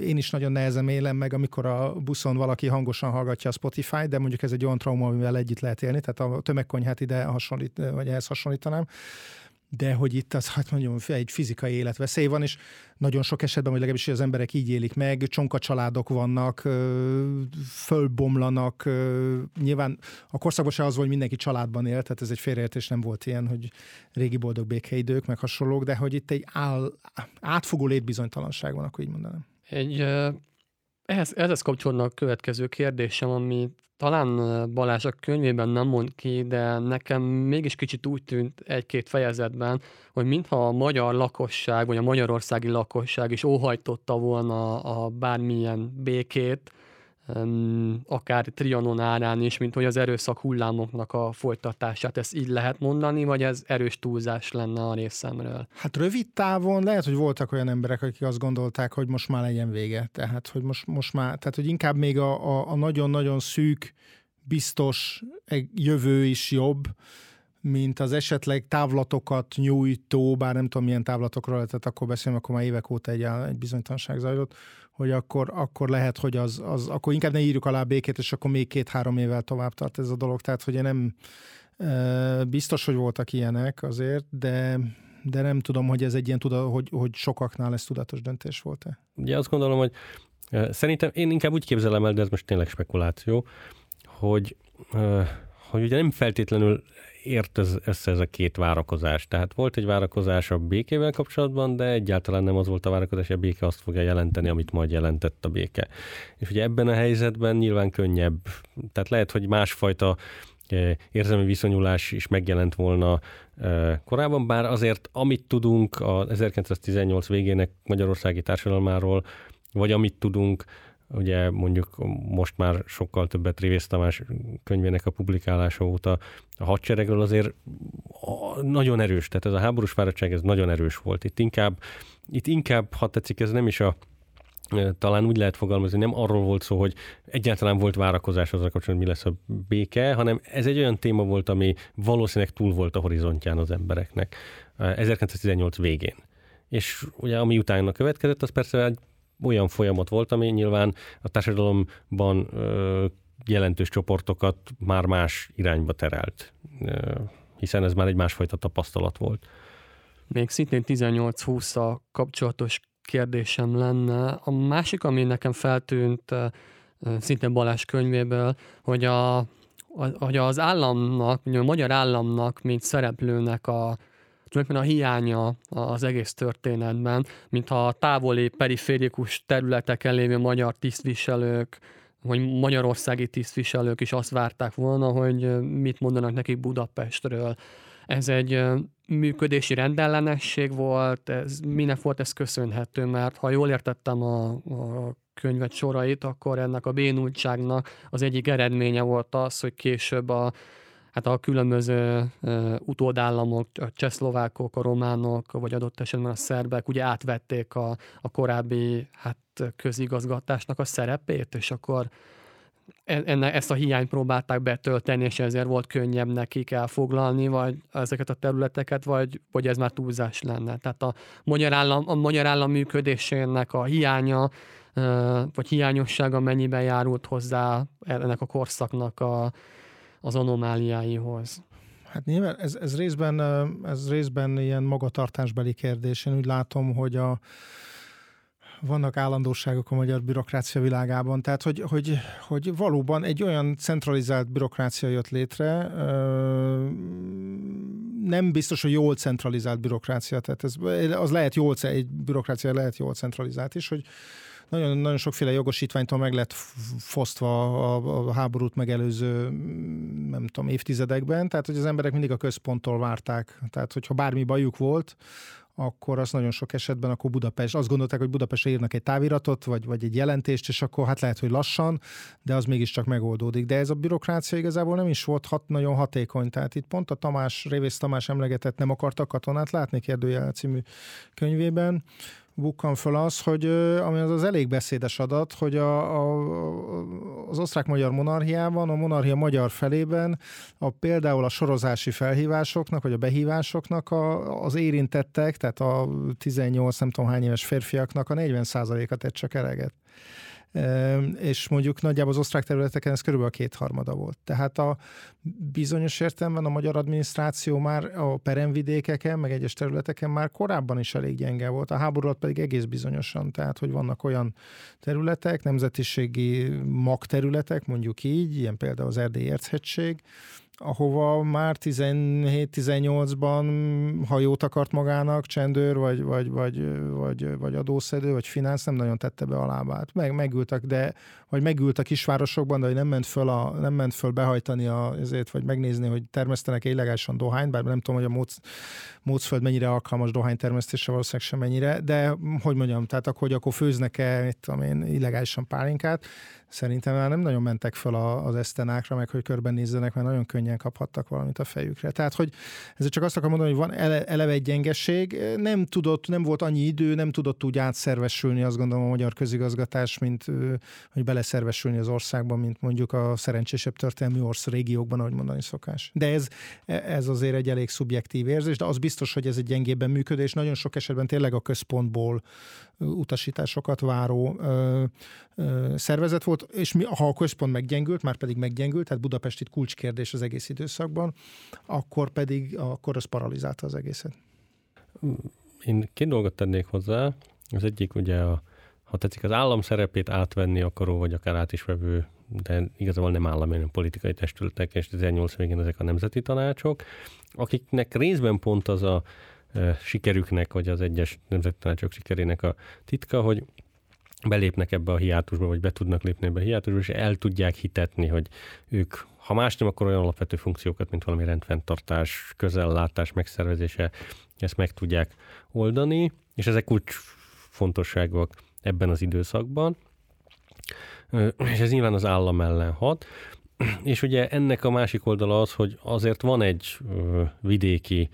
én is nagyon nehezen élem meg, amikor a buszon valaki hangosan hallgatja a Spotify, de mondjuk ez egy olyan trauma, amivel együtt lehet élni, tehát a tömegkonyhát ide hasonlít, vagy ehhez hasonlítanám de hogy itt az, hát mondjam, egy fizikai életveszély van, és nagyon sok esetben, hogy legalábbis az emberek így élik meg, csonka családok vannak, fölbomlanak, nyilván a korszakban se az volt, hogy mindenki családban élt, tehát ez egy félreértés nem volt ilyen, hogy régi boldog békeidők, meg hasonlók, de hogy itt egy áll, átfogó létbizonytalanság van, akkor így mondanám. Egy, ehhez, ehhez kapcsolódnak a következő kérdésem, ami talán Balázs a könyvében nem mond ki, de nekem mégis kicsit úgy tűnt egy-két fejezetben, hogy mintha a magyar lakosság, vagy a magyarországi lakosság is óhajtotta volna a bármilyen békét, akár Trianon árán is, mint hogy az erőszak hullámoknak a folytatását. Ezt így lehet mondani, vagy ez erős túlzás lenne a részemről? Hát rövid távon lehet, hogy voltak olyan emberek, akik azt gondolták, hogy most már legyen vége. Tehát, hogy most, most már, tehát, hogy inkább még a, a, a nagyon-nagyon szűk, biztos jövő is jobb, mint az esetleg távlatokat nyújtó, bár nem tudom milyen távlatokról lehetett akkor beszélni, akkor már évek óta egy, egy bizonytalanság zajlott, hogy akkor, akkor lehet, hogy az, az, akkor inkább ne írjuk alá békét, és akkor még két-három évvel tovább tart ez a dolog. Tehát, hogy én nem biztos, hogy voltak ilyenek azért, de, de nem tudom, hogy ez egy ilyen, tuda, hogy, hogy sokaknál ez tudatos döntés volt-e. Ugye azt gondolom, hogy szerintem én inkább úgy képzelem el, de ez most tényleg spekuláció, hogy, hogy ugye nem feltétlenül ért ez, össze ez a két várakozás. Tehát volt egy várakozás a békével kapcsolatban, de egyáltalán nem az volt a várakozás, hogy a béke azt fogja jelenteni, amit majd jelentett a béke. És ugye ebben a helyzetben nyilván könnyebb, tehát lehet, hogy másfajta e, érzelmi viszonyulás is megjelent volna e, korábban, bár azért amit tudunk a 1918 végének magyarországi társadalmáról, vagy amit tudunk ugye mondjuk most már sokkal többet Révész Tamás könyvének a publikálása óta a hadseregről azért nagyon erős, tehát ez a háborús fáradtság ez nagyon erős volt. Itt inkább, itt inkább, ha tetszik, ez nem is a talán úgy lehet fogalmazni, nem arról volt szó, hogy egyáltalán volt várakozás azzal kapcsolatban, mi lesz a béke, hanem ez egy olyan téma volt, ami valószínűleg túl volt a horizontján az embereknek 1918 végén. És ugye ami utána következett, az persze egy olyan folyamat volt, ami nyilván a társadalomban jelentős csoportokat már más irányba terelt, hiszen ez már egy másfajta tapasztalat volt. Még szintén 18-20 kapcsolatos kérdésem lenne. A másik, ami nekem feltűnt szintén Balázs könyvéből, hogy, a, hogy az államnak, a magyar államnak, mint szereplőnek a, tulajdonképpen a hiánya az egész történetben, mintha a távoli periférikus területeken lévő magyar tisztviselők hogy magyarországi tisztviselők is azt várták volna, hogy mit mondanak nekik Budapestről. Ez egy működési rendellenesség volt, ez, minek volt ez köszönhető, mert ha jól értettem a, a könyvet sorait, akkor ennek a bénultságnak az egyik eredménye volt az, hogy később a, hát a különböző utódállamok, a csehszlovákok, a románok, vagy adott esetben a szerbek ugye átvették a, a korábbi hát, közigazgatásnak a szerepét, és akkor e, enne, ezt a hiányt próbálták betölteni, és ezért volt könnyebb nekik elfoglalni, vagy ezeket a területeket, vagy, vagy ez már túlzás lenne. Tehát a magyar állam, a magyar állam működésének a hiánya, vagy hiányossága mennyiben járult hozzá ennek a korszaknak a, az anomáliáihoz? Hát nyilván ez, ez, részben, ez részben ilyen magatartásbeli kérdés. Én úgy látom, hogy a, vannak állandóságok a magyar bürokrácia világában, tehát hogy, hogy, hogy valóban egy olyan centralizált bürokrácia jött létre, nem biztos, hogy jól centralizált bürokrácia, tehát ez, az lehet jól, egy bürokrácia lehet jól centralizált is, hogy nagyon, nagyon sokféle jogosítványtól meg lett fosztva a, a háborút megelőző, nem tudom, évtizedekben, tehát hogy az emberek mindig a központtól várták, tehát hogyha bármi bajuk volt, akkor az nagyon sok esetben akkor Budapest, azt gondolták, hogy Budapestre írnak egy táviratot, vagy, vagy egy jelentést, és akkor hát lehet, hogy lassan, de az mégiscsak megoldódik. De ez a bürokrácia igazából nem is volt hat, nagyon hatékony. Tehát itt pont a Tamás, Révész Tamás emlegetett nem akartak katonát látni kérdőjel című könyvében, bukkan föl az, hogy ami az az elég beszédes adat, hogy a, a, az osztrák-magyar monarchiában, a monarchia magyar felében a, például a sorozási felhívásoknak, vagy a behívásoknak a, az érintettek, tehát a 18 nem tudom hány éves férfiaknak a 40%-a tett csak eleget és mondjuk nagyjából az osztrák területeken ez körülbelül a kétharmada volt. Tehát a bizonyos értelemben a magyar adminisztráció már a peremvidékeken, meg egyes területeken már korábban is elég gyenge volt, a háború pedig egész bizonyosan, tehát hogy vannak olyan területek, nemzetiségi magterületek, mondjuk így, ilyen például az Erdély Érchegység, ahova már 17-18-ban hajót akart magának, csendőr, vagy, vagy, vagy, vagy, vagy adószedő, vagy finansz, nem nagyon tette be a lábát. Meg, megültek, de vagy megült a kisvárosokban, de hogy nem ment föl, a, nem ment föl behajtani a, ezért, vagy megnézni, hogy termesztenek illegálisan dohányt, bár nem tudom, hogy a Móc, Mócföld mennyire alkalmas dohánytermesztésre, valószínűleg sem mennyire, de hogy mondjam, tehát akkor, hogy akkor főznek-e, mit tudom én, illegálisan pálinkát, Szerintem már nem nagyon mentek fel az esztenákra, meg hogy körbenézzenek, mert nagyon könnyen kaphattak valamit a fejükre. Tehát, hogy ez csak azt akarom mondani, hogy van eleve egy gyengeség, nem tudott, nem volt annyi idő, nem tudott úgy átszervesülni, azt gondolom a magyar közigazgatás, mint hogy beleszervesülni az országban, mint mondjuk a szerencsésebb történelmi ország régiókban, ahogy mondani szokás. De ez, ez azért egy elég szubjektív érzés, de az biztos, hogy ez egy gyengébben működés. Nagyon sok esetben tényleg a központból utasításokat váró ö, ö, szervezet volt, és mi, ha a központ meggyengült, már pedig meggyengült, tehát Budapest kulcskérdés az egész időszakban, akkor pedig akkor az paralizálta az egészet. Én két dolgot tennék hozzá. Az egyik ugye a ha tetszik, az állam szerepét átvenni akaró, vagy akár át is vevő, de igazából nem állami, hanem politikai testületek, és 18 végén ezek a nemzeti tanácsok, akiknek részben pont az a sikerüknek, vagy az egyes nemzeti tanácsok sikerének a titka, hogy belépnek ebbe a hiátusba, vagy be tudnak lépni ebbe a hiátusba, és el tudják hitetni, hogy ők, ha más nem, akkor olyan alapvető funkciókat, mint valami rendfenntartás, közellátás megszervezése, ezt meg tudják oldani, és ezek úgy fontosságúak ebben az időszakban. És ez nyilván az állam ellen hat. És ugye ennek a másik oldala az, hogy azért van egy vidéki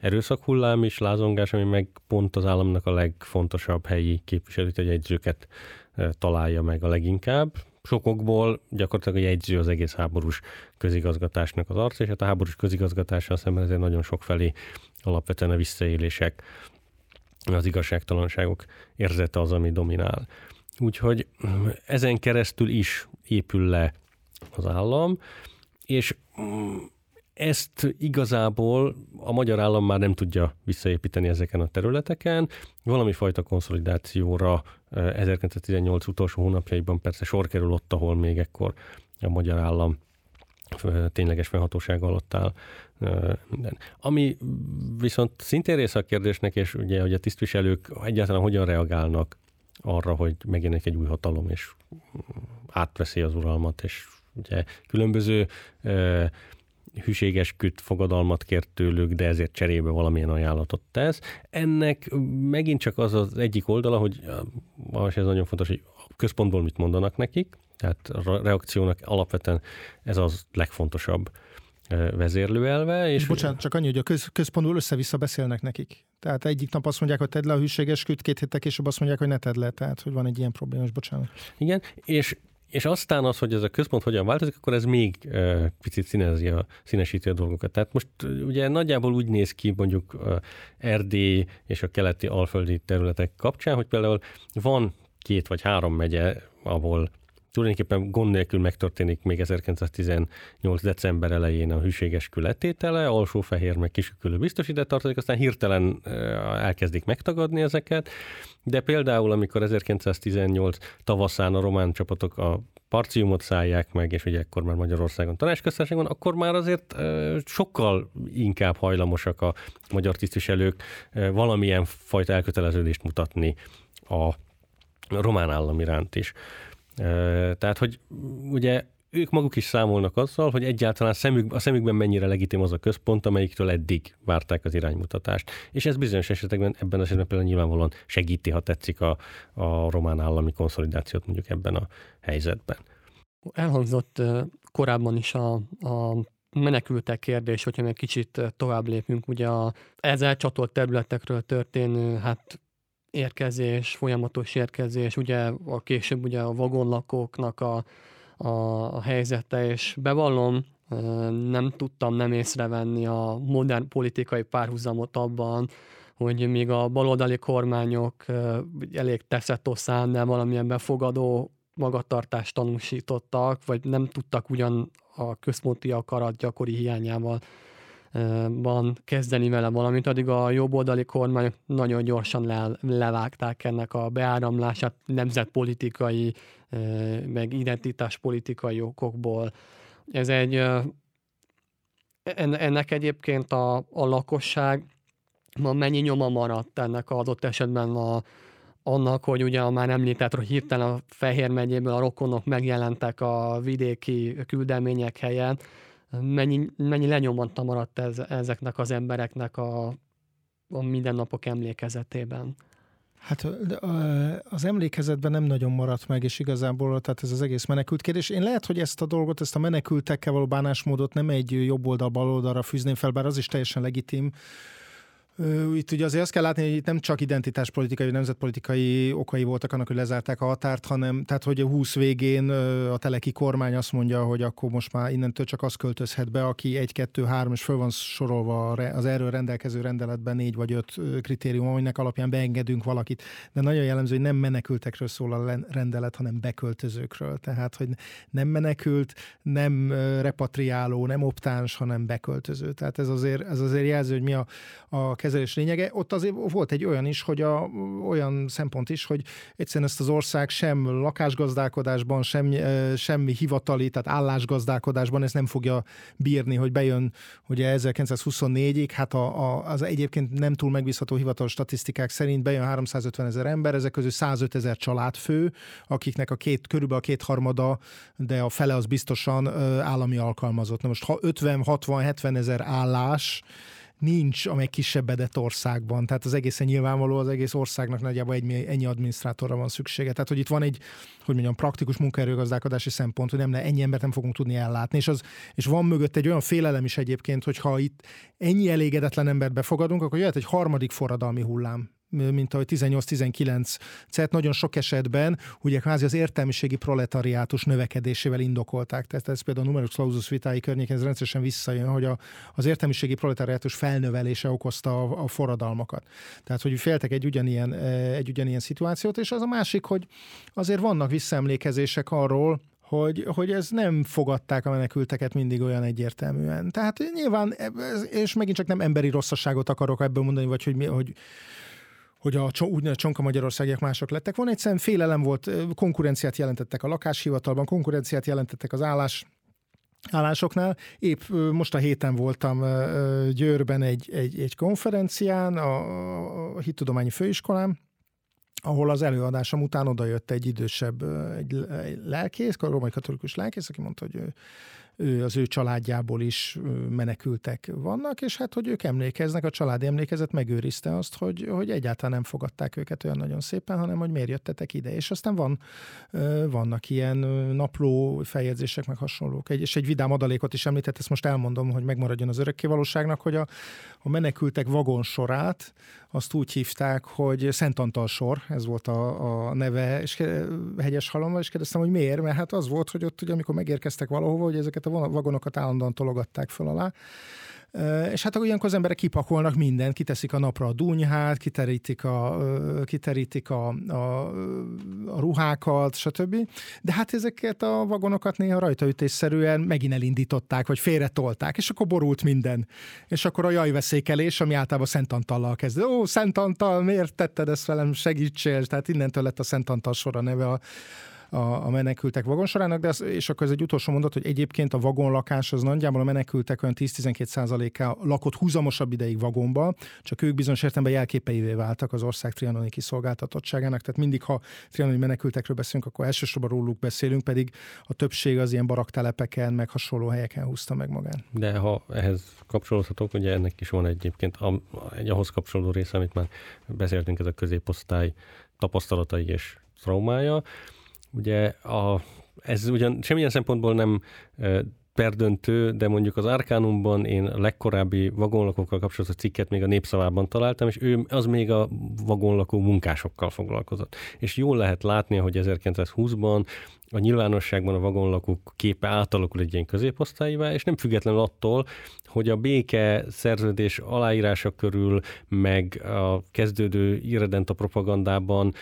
erőszakhullám is, lázongás, ami meg pont az államnak a legfontosabb helyi képviselőt, a jegyzőket találja meg a leginkább. Sokokból gyakorlatilag a jegyző az egész háborús közigazgatásnak az arca, és hát a háborús közigazgatással szemben ezért nagyon sok felé alapvetően a visszaélések, az igazságtalanságok érzete az, ami dominál. Úgyhogy ezen keresztül is épül le az állam, és mm, ezt igazából a magyar állam már nem tudja visszaépíteni ezeken a területeken. Valami fajta konszolidációra 1918 eh, utolsó hónapjaiban persze sor kerül ott, ahol még ekkor a magyar állam tényleges fennhatóság alatt áll minden. Ami viszont szintén része a kérdésnek, és ugye, hogy a tisztviselők egyáltalán hogyan reagálnak arra, hogy megjelenik egy új hatalom, és átveszi az uralmat, és ugye különböző hűséges fogadalmat kért tőlük, de ezért cserébe valamilyen ajánlatot tesz. Ennek megint csak az az egyik oldala, hogy és ez nagyon fontos, hogy a központból mit mondanak nekik, tehát a reakciónak alapvetően ez az legfontosabb vezérlőelve. És Bocsánat, csak annyi, hogy a köz, központból össze-vissza beszélnek nekik. Tehát egyik nap azt mondják, hogy tedd le a hűséges küt, két héttel később azt mondják, hogy ne tedd le. Tehát, hogy van egy ilyen probléma, és bocsánat. Igen, és és aztán az, hogy ez a központ hogyan változik, akkor ez még uh, picit színezi a, színesíti a dolgokat. Tehát most ugye nagyjából úgy néz ki mondjuk uh, Erdély és a keleti alföldi területek kapcsán, hogy például van két vagy három megye, ahol tulajdonképpen gond nélkül megtörténik még 1918. december elején a hűséges külletétele, alsó fehér meg kisükülő biztos ide tartozik, aztán hirtelen elkezdik megtagadni ezeket, de például amikor 1918 tavaszán a román csapatok a parciumot szállják meg, és ugye ekkor már Magyarországon tanácsköztársaság van, akkor már azért sokkal inkább hajlamosak a magyar tisztviselők valamilyen fajta elköteleződést mutatni a román állam iránt is. Tehát, hogy ugye ők maguk is számolnak azzal, hogy egyáltalán szemük, a szemükben mennyire legitim az a központ, amelyiktől eddig várták az iránymutatást. És ez bizonyos esetekben, ebben az esetben például nyilvánvalóan segíti, ha tetszik a, a román állami konszolidációt mondjuk ebben a helyzetben. Elhangzott korábban is a, a menekültek kérdés, hogyha még kicsit tovább lépünk, ugye a ezzel csatolt területekről történő hát érkezés, folyamatos érkezés, ugye a később ugye a vagonlakóknak a, a, a helyzete, és bevallom, nem tudtam nem észrevenni a modern politikai párhuzamot abban, hogy még a baloldali kormányok elég teszettoszán, de valamilyen befogadó magatartást tanúsítottak, vagy nem tudtak ugyan a központi akarat gyakori hiányával van kezdeni vele valamit, addig a jobboldali kormányok nagyon gyorsan le, levágták ennek a beáramlását nemzetpolitikai, meg identitáspolitikai okokból. Ez egy, ennek egyébként a, a lakosság ma mennyi nyoma maradt ennek az adott esetben a, annak, hogy ugye a már említett, hogy hirtelen a Fehér megyéből a rokonok megjelentek a vidéki küldemények helyett, mennyi, mennyi lenyomata maradt ez, ezeknek az embereknek a, a mindennapok emlékezetében? Hát az emlékezetben nem nagyon maradt meg, és igazából tehát ez az egész menekült kérdés. Én lehet, hogy ezt a dolgot, ezt a menekültekkel való bánásmódot nem egy jobb oldal, bal oldalra fűzném fel, bár az is teljesen legitim, itt ugye azért azt kell látni, hogy itt nem csak identitáspolitikai, nemzetpolitikai okai voltak annak, hogy lezárták a határt, hanem tehát, hogy a 20 végén a teleki kormány azt mondja, hogy akkor most már innentől csak az költözhet be, aki egy, kettő, három, és föl van sorolva az erről rendelkező rendeletben négy vagy öt kritérium, aminek alapján beengedünk valakit. De nagyon jellemző, hogy nem menekültekről szól a rendelet, hanem beköltözőkről. Tehát, hogy nem menekült, nem repatriáló, nem optáns, hanem beköltöző. Tehát ez azért, ez azért jelző, hogy mi a, a kezelés lényege. Ott azért volt egy olyan is, hogy a, olyan szempont is, hogy egyszerűen ezt az ország sem lakásgazdálkodásban, sem, semmi hivatali, tehát állásgazdálkodásban ez nem fogja bírni, hogy bejön ugye 1924-ig, hát a, a, az egyébként nem túl megbízható hivatalos statisztikák szerint bejön 350 ezer ember, ezek közül 105 ezer családfő, akiknek a két, körülbelül a kétharmada, de a fele az biztosan állami alkalmazott. Na most ha 50, 60, 70 ezer állás, nincs, amely kisebbedett országban. Tehát az egészen nyilvánvaló, az egész országnak nagyjából egy, ennyi adminisztrátorra van szüksége. Tehát, hogy itt van egy, hogy mondjam, praktikus munkaerőgazdálkodási szempont, hogy nem, ennyi embert nem fogunk tudni ellátni. És, az, és van mögött egy olyan félelem is egyébként, hogy ha itt ennyi elégedetlen embert befogadunk, akkor jöhet egy harmadik forradalmi hullám mint ahogy 18-19 cet nagyon sok esetben ugye kvázi az értelmiségi proletariátus növekedésével indokolták. Tehát ez például a numerus clausus vitái környékén ez rendszeresen visszajön, hogy a, az értelmiségi proletariátus felnövelése okozta a, a forradalmakat. Tehát, hogy féltek egy ugyanilyen, e, egy ugyanilyen szituációt, és az a másik, hogy azért vannak visszaemlékezések arról, hogy, hogy ez nem fogadták a menekülteket mindig olyan egyértelműen. Tehát nyilván, és megint csak nem emberi rosszasságot akarok ebből mondani, vagy hogy, hogy hogy a úgynevezett csonka magyarországiak mások lettek. Van egyszerűen félelem volt, konkurenciát jelentettek a lakáshivatalban, konkurenciát jelentettek az állás állásoknál. Épp most a héten voltam Győrben egy, egy, egy konferencián, a, Hittudományi Főiskolán, ahol az előadásom után odajött egy idősebb egy lelkész, a római katolikus lelkész, aki mondta, hogy ő, az ő családjából is menekültek vannak, és hát, hogy ők emlékeznek, a család emlékezet megőrizte azt, hogy, hogy egyáltalán nem fogadták őket olyan nagyon szépen, hanem hogy miért jöttetek ide. És aztán van, vannak ilyen napló feljegyzések, meg hasonlók. Egy, és egy vidám adalékot is említett, ezt most elmondom, hogy megmaradjon az örökkévalóságnak, hogy a, a menekültek vagonsorát azt úgy hívták, hogy Szent Antal sor, ez volt a, a neve, és hegyes halomban, és kérdeztem, hogy miért, mert hát az volt, hogy ott ugye, amikor megérkeztek valahova, hogy ezeket a vagonokat állandóan tologatták fel alá, és hát ilyenkor az emberek kipakolnak mindent, kiteszik a napra a dunyhát, kiterítik a, kiterítik a, a, a ruhákat, stb. De hát ezeket a vagonokat néha rajtaütésszerűen megint elindították, vagy félretolták, és akkor borult minden. És akkor a jajveszékelés, ami általában Szent Antallal kezd. Ó, Szent Antal, miért tetted ezt velem, segítsél? Tehát innentől lett a Szent Antal sora neve a, a, a menekültek vagonsorának, de az, és akkor ez egy utolsó mondat, hogy egyébként a vagonlakás az nagyjából a menekültek olyan 10-12 százaléka lakott húzamosabb ideig vagonba, csak ők bizonyos értelemben jelképeivé váltak az ország trianoni kiszolgáltatottságának, tehát mindig, ha trianoni menekültekről beszélünk, akkor elsősorban róluk beszélünk, pedig a többség az ilyen baraktelepeken, meg hasonló helyeken húzta meg magán. De ha ehhez kapcsolódhatok, ugye ennek is van egyébként a, egy ahhoz kapcsolódó része, amit már beszéltünk, ez a középosztály tapasztalatai és traumája. Ugye a, ez ugyan semmilyen szempontból nem perdöntő, de mondjuk az Arkánumban én a legkorábbi vagonlakókkal kapcsolatos cikket még a népszavában találtam, és ő az még a vagonlakó munkásokkal foglalkozott. És jól lehet látni, hogy 1920-ban a nyilvánosságban a vagonlakók képe átalakul egy ilyen középosztályivá, és nem függetlenül attól, hogy a béke szerződés aláírása körül, meg a kezdődő irredenta propagandában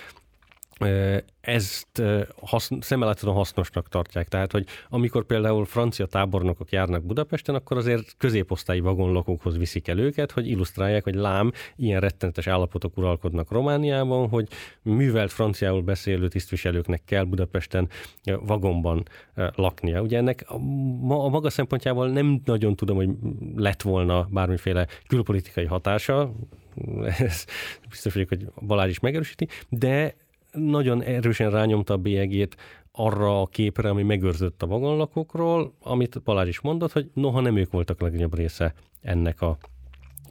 ezt haszn- szemmel hasznosnak tartják. Tehát, hogy amikor például francia tábornokok járnak Budapesten, akkor azért középosztályi vagonlakókhoz viszik el őket, hogy illusztrálják, hogy lám, ilyen rettenetes állapotok uralkodnak Romániában, hogy művelt franciául beszélő tisztviselőknek kell Budapesten vagonban laknia. Ugye ennek a, a maga szempontjából nem nagyon tudom, hogy lett volna bármiféle külpolitikai hatása, ez biztos vagyok, hogy Balázs is megerősíti, de nagyon erősen rányomta a bélyegét arra a képre, ami megőrzött a vagonlakókról, amit Balázs is mondott, hogy noha nem ők voltak legnagyobb része ennek a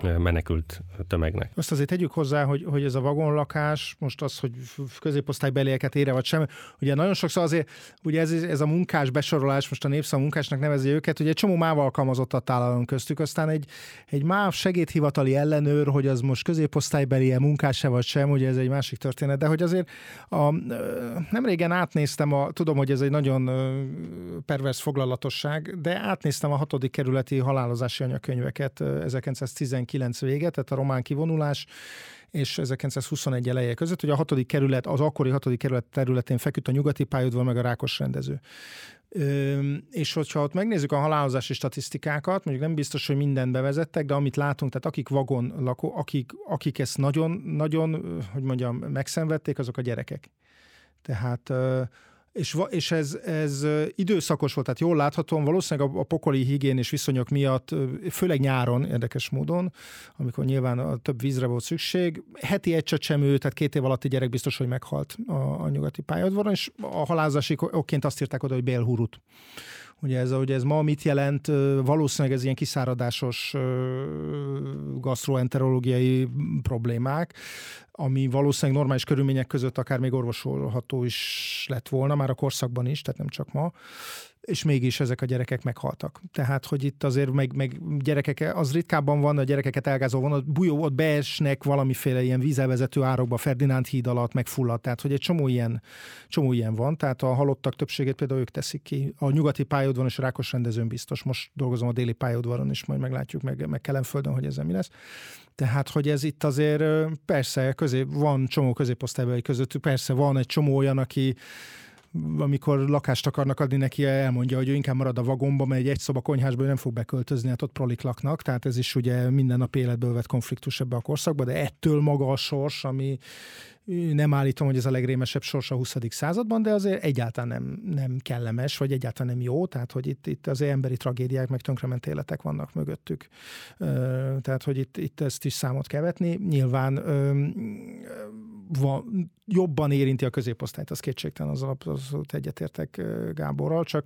menekült tömegnek. Azt azért tegyük hozzá, hogy, hogy ez a vagonlakás, most az, hogy középosztálybelieket ére vagy sem, ugye nagyon sokszor azért, ugye ez, ez a munkás besorolás, most a népszak munkásnak nevezi őket, ugye egy csomó MÁV alkalmazottat találunk köztük, aztán egy, egy MÁV segédhivatali ellenőr, hogy az most középosztálybeli munkás-e vagy sem, ugye ez egy másik történet, de hogy azért a, nem régen átnéztem, a, tudom, hogy ez egy nagyon pervers foglalatosság, de átnéztem a hatodik kerületi halálozási anyakönyveket 1919 19 vége, tehát a román kivonulás, és 1921 eleje között, hogy a hatodik kerület, az akkori hatodik kerület területén feküdt a nyugati pályaudvar, meg a rákos rendező. Ö, és hogyha ott megnézzük a halálozási statisztikákat, mondjuk nem biztos, hogy mindent bevezettek, de amit látunk, tehát akik vagon lakó, akik, akik ezt nagyon, nagyon, hogy mondjam, megszenvedték, azok a gyerekek. Tehát és, és ez, ez időszakos volt, tehát jól láthatóan valószínűleg a, a pokoli higiénés viszonyok miatt, főleg nyáron érdekes módon, amikor nyilván a több vízre volt szükség, heti egy csecsemő, tehát két év alatti gyerek biztos, hogy meghalt a, a nyugati pályaudvaron, és a halázási okként azt írták oda, hogy bélhurut. Ugye ez, ugye ez ma mit jelent? Valószínűleg ez ilyen kiszáradásos gastroenterológiai problémák, ami valószínűleg normális körülmények között akár még orvosolható is lett volna, már a korszakban is, tehát nem csak ma és mégis ezek a gyerekek meghaltak. Tehát, hogy itt azért meg, meg gyerekek, az ritkábban van, a gyerekeket elgázó van, a bujó, ott beesnek valamiféle ilyen vízelvezető árokba, Ferdinánd híd alatt megfulladt, tehát, hogy egy csomó ilyen, csomó ilyen van, tehát a halottak többségét például ők teszik ki. A nyugati pályaudvaron és a rákos rendezőn biztos, most dolgozom a déli pályaudvaron, és majd meglátjuk meg, meg Kelenföldön, hogy ez mi lesz. Tehát, hogy ez itt azért persze közép, van csomó középosztálybeli közöttük, persze van egy csomó olyan, aki amikor lakást akarnak adni neki, elmondja, hogy ő inkább marad a vagomba, mert egy egy szoba konyhásba ő nem fog beköltözni, hát ott prolik laknak, tehát ez is ugye minden nap életből vett konfliktus ebbe a korszakba, de ettől maga a sors, ami nem állítom, hogy ez a legrémesebb sors a 20. században, de azért egyáltalán nem, nem kellemes, vagy egyáltalán nem jó, tehát hogy itt, itt az emberi tragédiák, meg tönkrement életek vannak mögöttük. Tehát, hogy itt, itt ezt is számot kell vetni. Nyilván van, jobban érinti a középosztályt, az kétségtelen, az abszolút egyetértek Gáborral, csak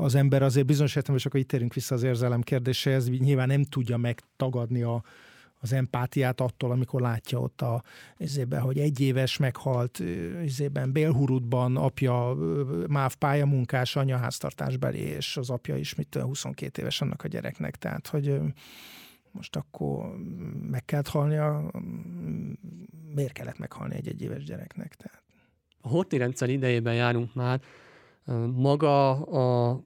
az ember azért bizonyos értelemben, és akkor itt térünk vissza az érzelem kérdéséhez, nyilván nem tudja megtagadni a, az empátiát attól, amikor látja ott a, izében, hogy egy éves meghalt izében Bélhurutban apja MÁV pályamunkás, anya háztartásbeli, és az apja is mit 22 éves annak a gyereknek. Tehát, hogy most akkor meg kellett halnia, miért kellett meghalni egy egyéves gyereknek? Tehát. A horti rendszer idejében járunk már, maga a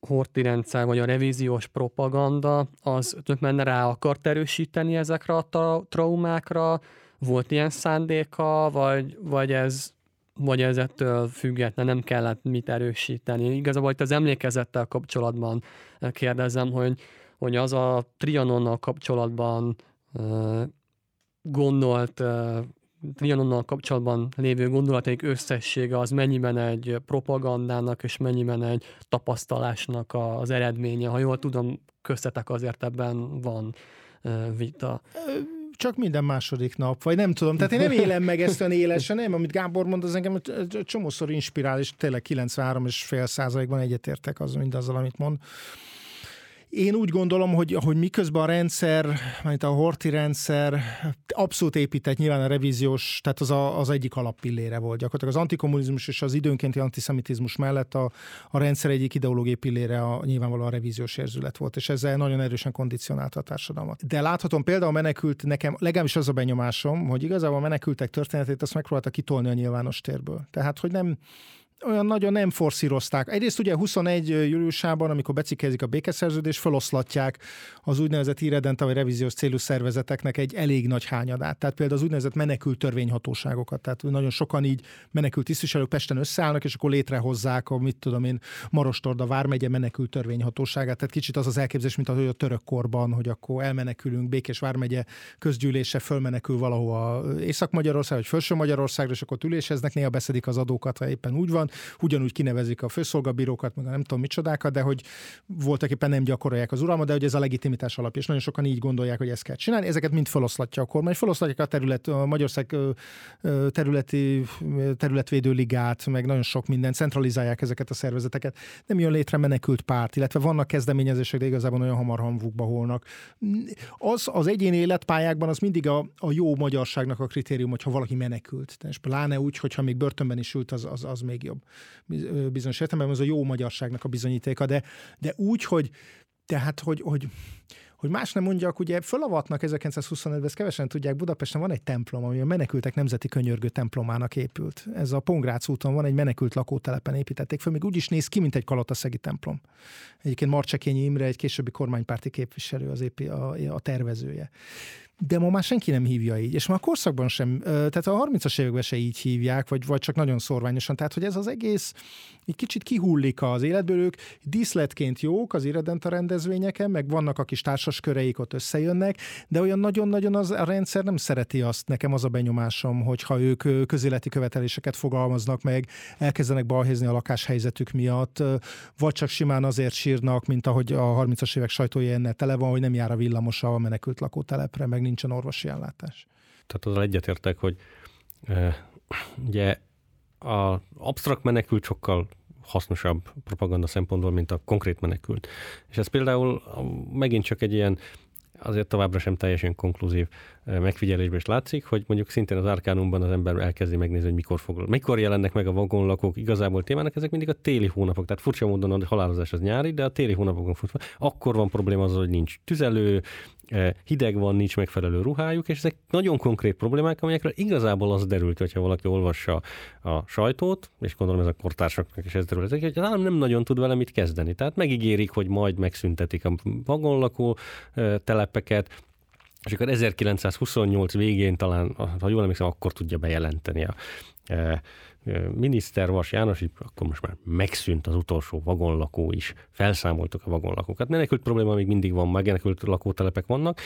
horti rendszer, vagy a revíziós propaganda, az tök menne rá akart erősíteni ezekre a tra- traumákra? Volt ilyen szándéka, vagy, vagy ez vagy ez ettől független, nem kellett mit erősíteni. Igazából itt az emlékezettel kapcsolatban kérdezem, hogy, hogy az a Trianonnal kapcsolatban gondolt Trianonnal kapcsolatban lévő gondolataik összessége az mennyiben egy propagandának és mennyiben egy tapasztalásnak az eredménye. Ha jól tudom, köztetek azért ebben van vita csak minden második nap, vagy nem tudom. Tehát én nem élem meg ezt olyan élesen, nem, amit Gábor mond, az engem csomószor inspirál, és tényleg 93 és fél százalékban egyetértek az mindazzal, amit mond. Én úgy gondolom, hogy, hogy miközben a rendszer, mint a horti rendszer abszolút épített, nyilván a revíziós, tehát az a, az egyik alappillére volt gyakorlatilag. Az antikommunizmus és az időnkénti antiszemitizmus mellett a, a rendszer egyik ideológiai pillére a, nyilvánvalóan a revíziós érzület volt, és ezzel nagyon erősen kondicionálta a társadalmat. De láthatom például menekült, nekem legalábbis az a benyomásom, hogy igazából a menekültek történetét azt megpróbálta kitolni a nyilvános térből. Tehát, hogy nem, olyan nagyon nem forszírozták. Egyrészt ugye 21 júliusában, amikor becikezik a békeszerződés, feloszlatják az úgynevezett irredenta vagy revíziós célú szervezeteknek egy elég nagy hányadát. Tehát például az úgynevezett menekült törvényhatóságokat. Tehát nagyon sokan így menekült tisztviselők Pesten összeállnak, és akkor létrehozzák a, mit tudom én, Marostorda vármegye menekült törvényhatóságát. Tehát kicsit az az elképzelés, mint a, a török korban, hogy akkor elmenekülünk, Békés vármegye közgyűlése fölmenekül valahova Észak-Magyarország, vagy Felső Magyarországra, és akkor üléseznek, néha beszedik az adókat, ha éppen úgy van ugyanúgy kinevezik a főszolgabírókat, meg a nem tudom micsodákat, de hogy voltak éppen nem gyakorolják az uralmat, de hogy ez a legitimitás alapja, és nagyon sokan így gondolják, hogy ezt kell csinálni. Ezeket mind feloszlatja a kormány, feloszlatják a terület, a Magyarország területi területvédő ligát, meg nagyon sok minden, centralizálják ezeket a szervezeteket. Nem jön létre menekült párt, illetve vannak kezdeményezések, de igazából nagyon hamar hamvukba holnak. Az, az egyéni életpályákban az mindig a, a jó magyarságnak a kritérium, hogyha valaki menekült. És pláne úgy, hogyha még börtönben is ült, az, az, az még jobb bizonyos értelemben, ez a jó magyarságnak a bizonyítéka, de, de úgy, hogy tehát, hogy, hogy, hogy más nem mondjak, ugye fölavatnak 1925-ben, ezt kevesen tudják, Budapesten van egy templom, ami a menekültek nemzeti könyörgő templomának épült. Ez a Pongrác úton van, egy menekült lakótelepen építették föl, még úgy is néz ki, mint egy kalataszegi templom. Egyébként Marcsekényi Imre, egy későbbi kormánypárti képviselő, az épi a, a tervezője de ma már senki nem hívja így, és már a korszakban sem, tehát a 30-as években se így hívják, vagy, vagy csak nagyon szorványosan, tehát hogy ez az egész egy kicsit kihullik az életből, ők díszletként jók az irredenta rendezvényeken, meg vannak a kis társas köreik ott összejönnek, de olyan nagyon-nagyon az, a rendszer nem szereti azt, nekem az a benyomásom, hogyha ők közéleti követeléseket fogalmaznak meg, elkezdenek balhézni a lakáshelyzetük miatt, vagy csak simán azért sírnak, mint ahogy a 30-as évek sajtója ennél tele van, hogy nem jár a villamos a menekült lakótelepre, meg nincsen orvosi ellátás. Tehát az egyetértek, hogy e, ugye a absztrakt menekült sokkal hasznosabb propaganda szempontból, mint a konkrét menekült. És ez például megint csak egy ilyen azért továbbra sem teljesen konklúzív megfigyelésben is látszik, hogy mondjuk szintén az Arkánumban az ember elkezdi megnézni, hogy mikor, fog, mikor jelennek meg a vagonlakók igazából témának, ezek mindig a téli hónapok. Tehát furcsa módon a halálozás az nyári, de a téli hónapokon fut. Akkor van probléma az, hogy nincs tüzelő, hideg van, nincs megfelelő ruhájuk, és ezek nagyon konkrét problémák, amelyekről igazából az derült, hogyha valaki olvassa a sajtót, és gondolom ez a kortársaknak is ez derült, hogy az állam nem nagyon tud vele mit kezdeni. Tehát megígérik, hogy majd megszüntetik a vagonlakó telepeket, és akkor 1928 végén talán, ha jól emlékszem, akkor tudja bejelenteni a miniszter Vas János, akkor most már megszűnt az utolsó vagonlakó is, felszámoltuk a vagonlakókat. Menekült probléma még mindig van, menekült lakótelepek vannak,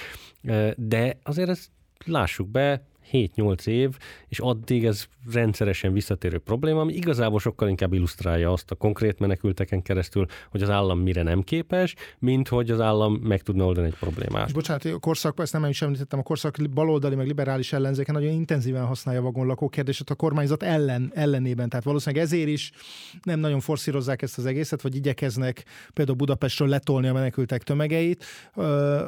de azért ezt lássuk be, 7-8 év, és addig ez rendszeresen visszatérő probléma, ami igazából sokkal inkább illusztrálja azt a konkrét menekülteken keresztül, hogy az állam mire nem képes, mint hogy az állam meg tudna oldani egy problémát. És bocsánat, a korszak, ezt nem is említettem, a korszak baloldali, meg liberális ellenzéken nagyon intenzíven használja a vagonlakó kérdését a kormányzat ellen, ellenében. Tehát valószínűleg ezért is nem nagyon forszírozzák ezt az egészet, vagy igyekeznek például Budapestről letolni a menekültek tömegeit,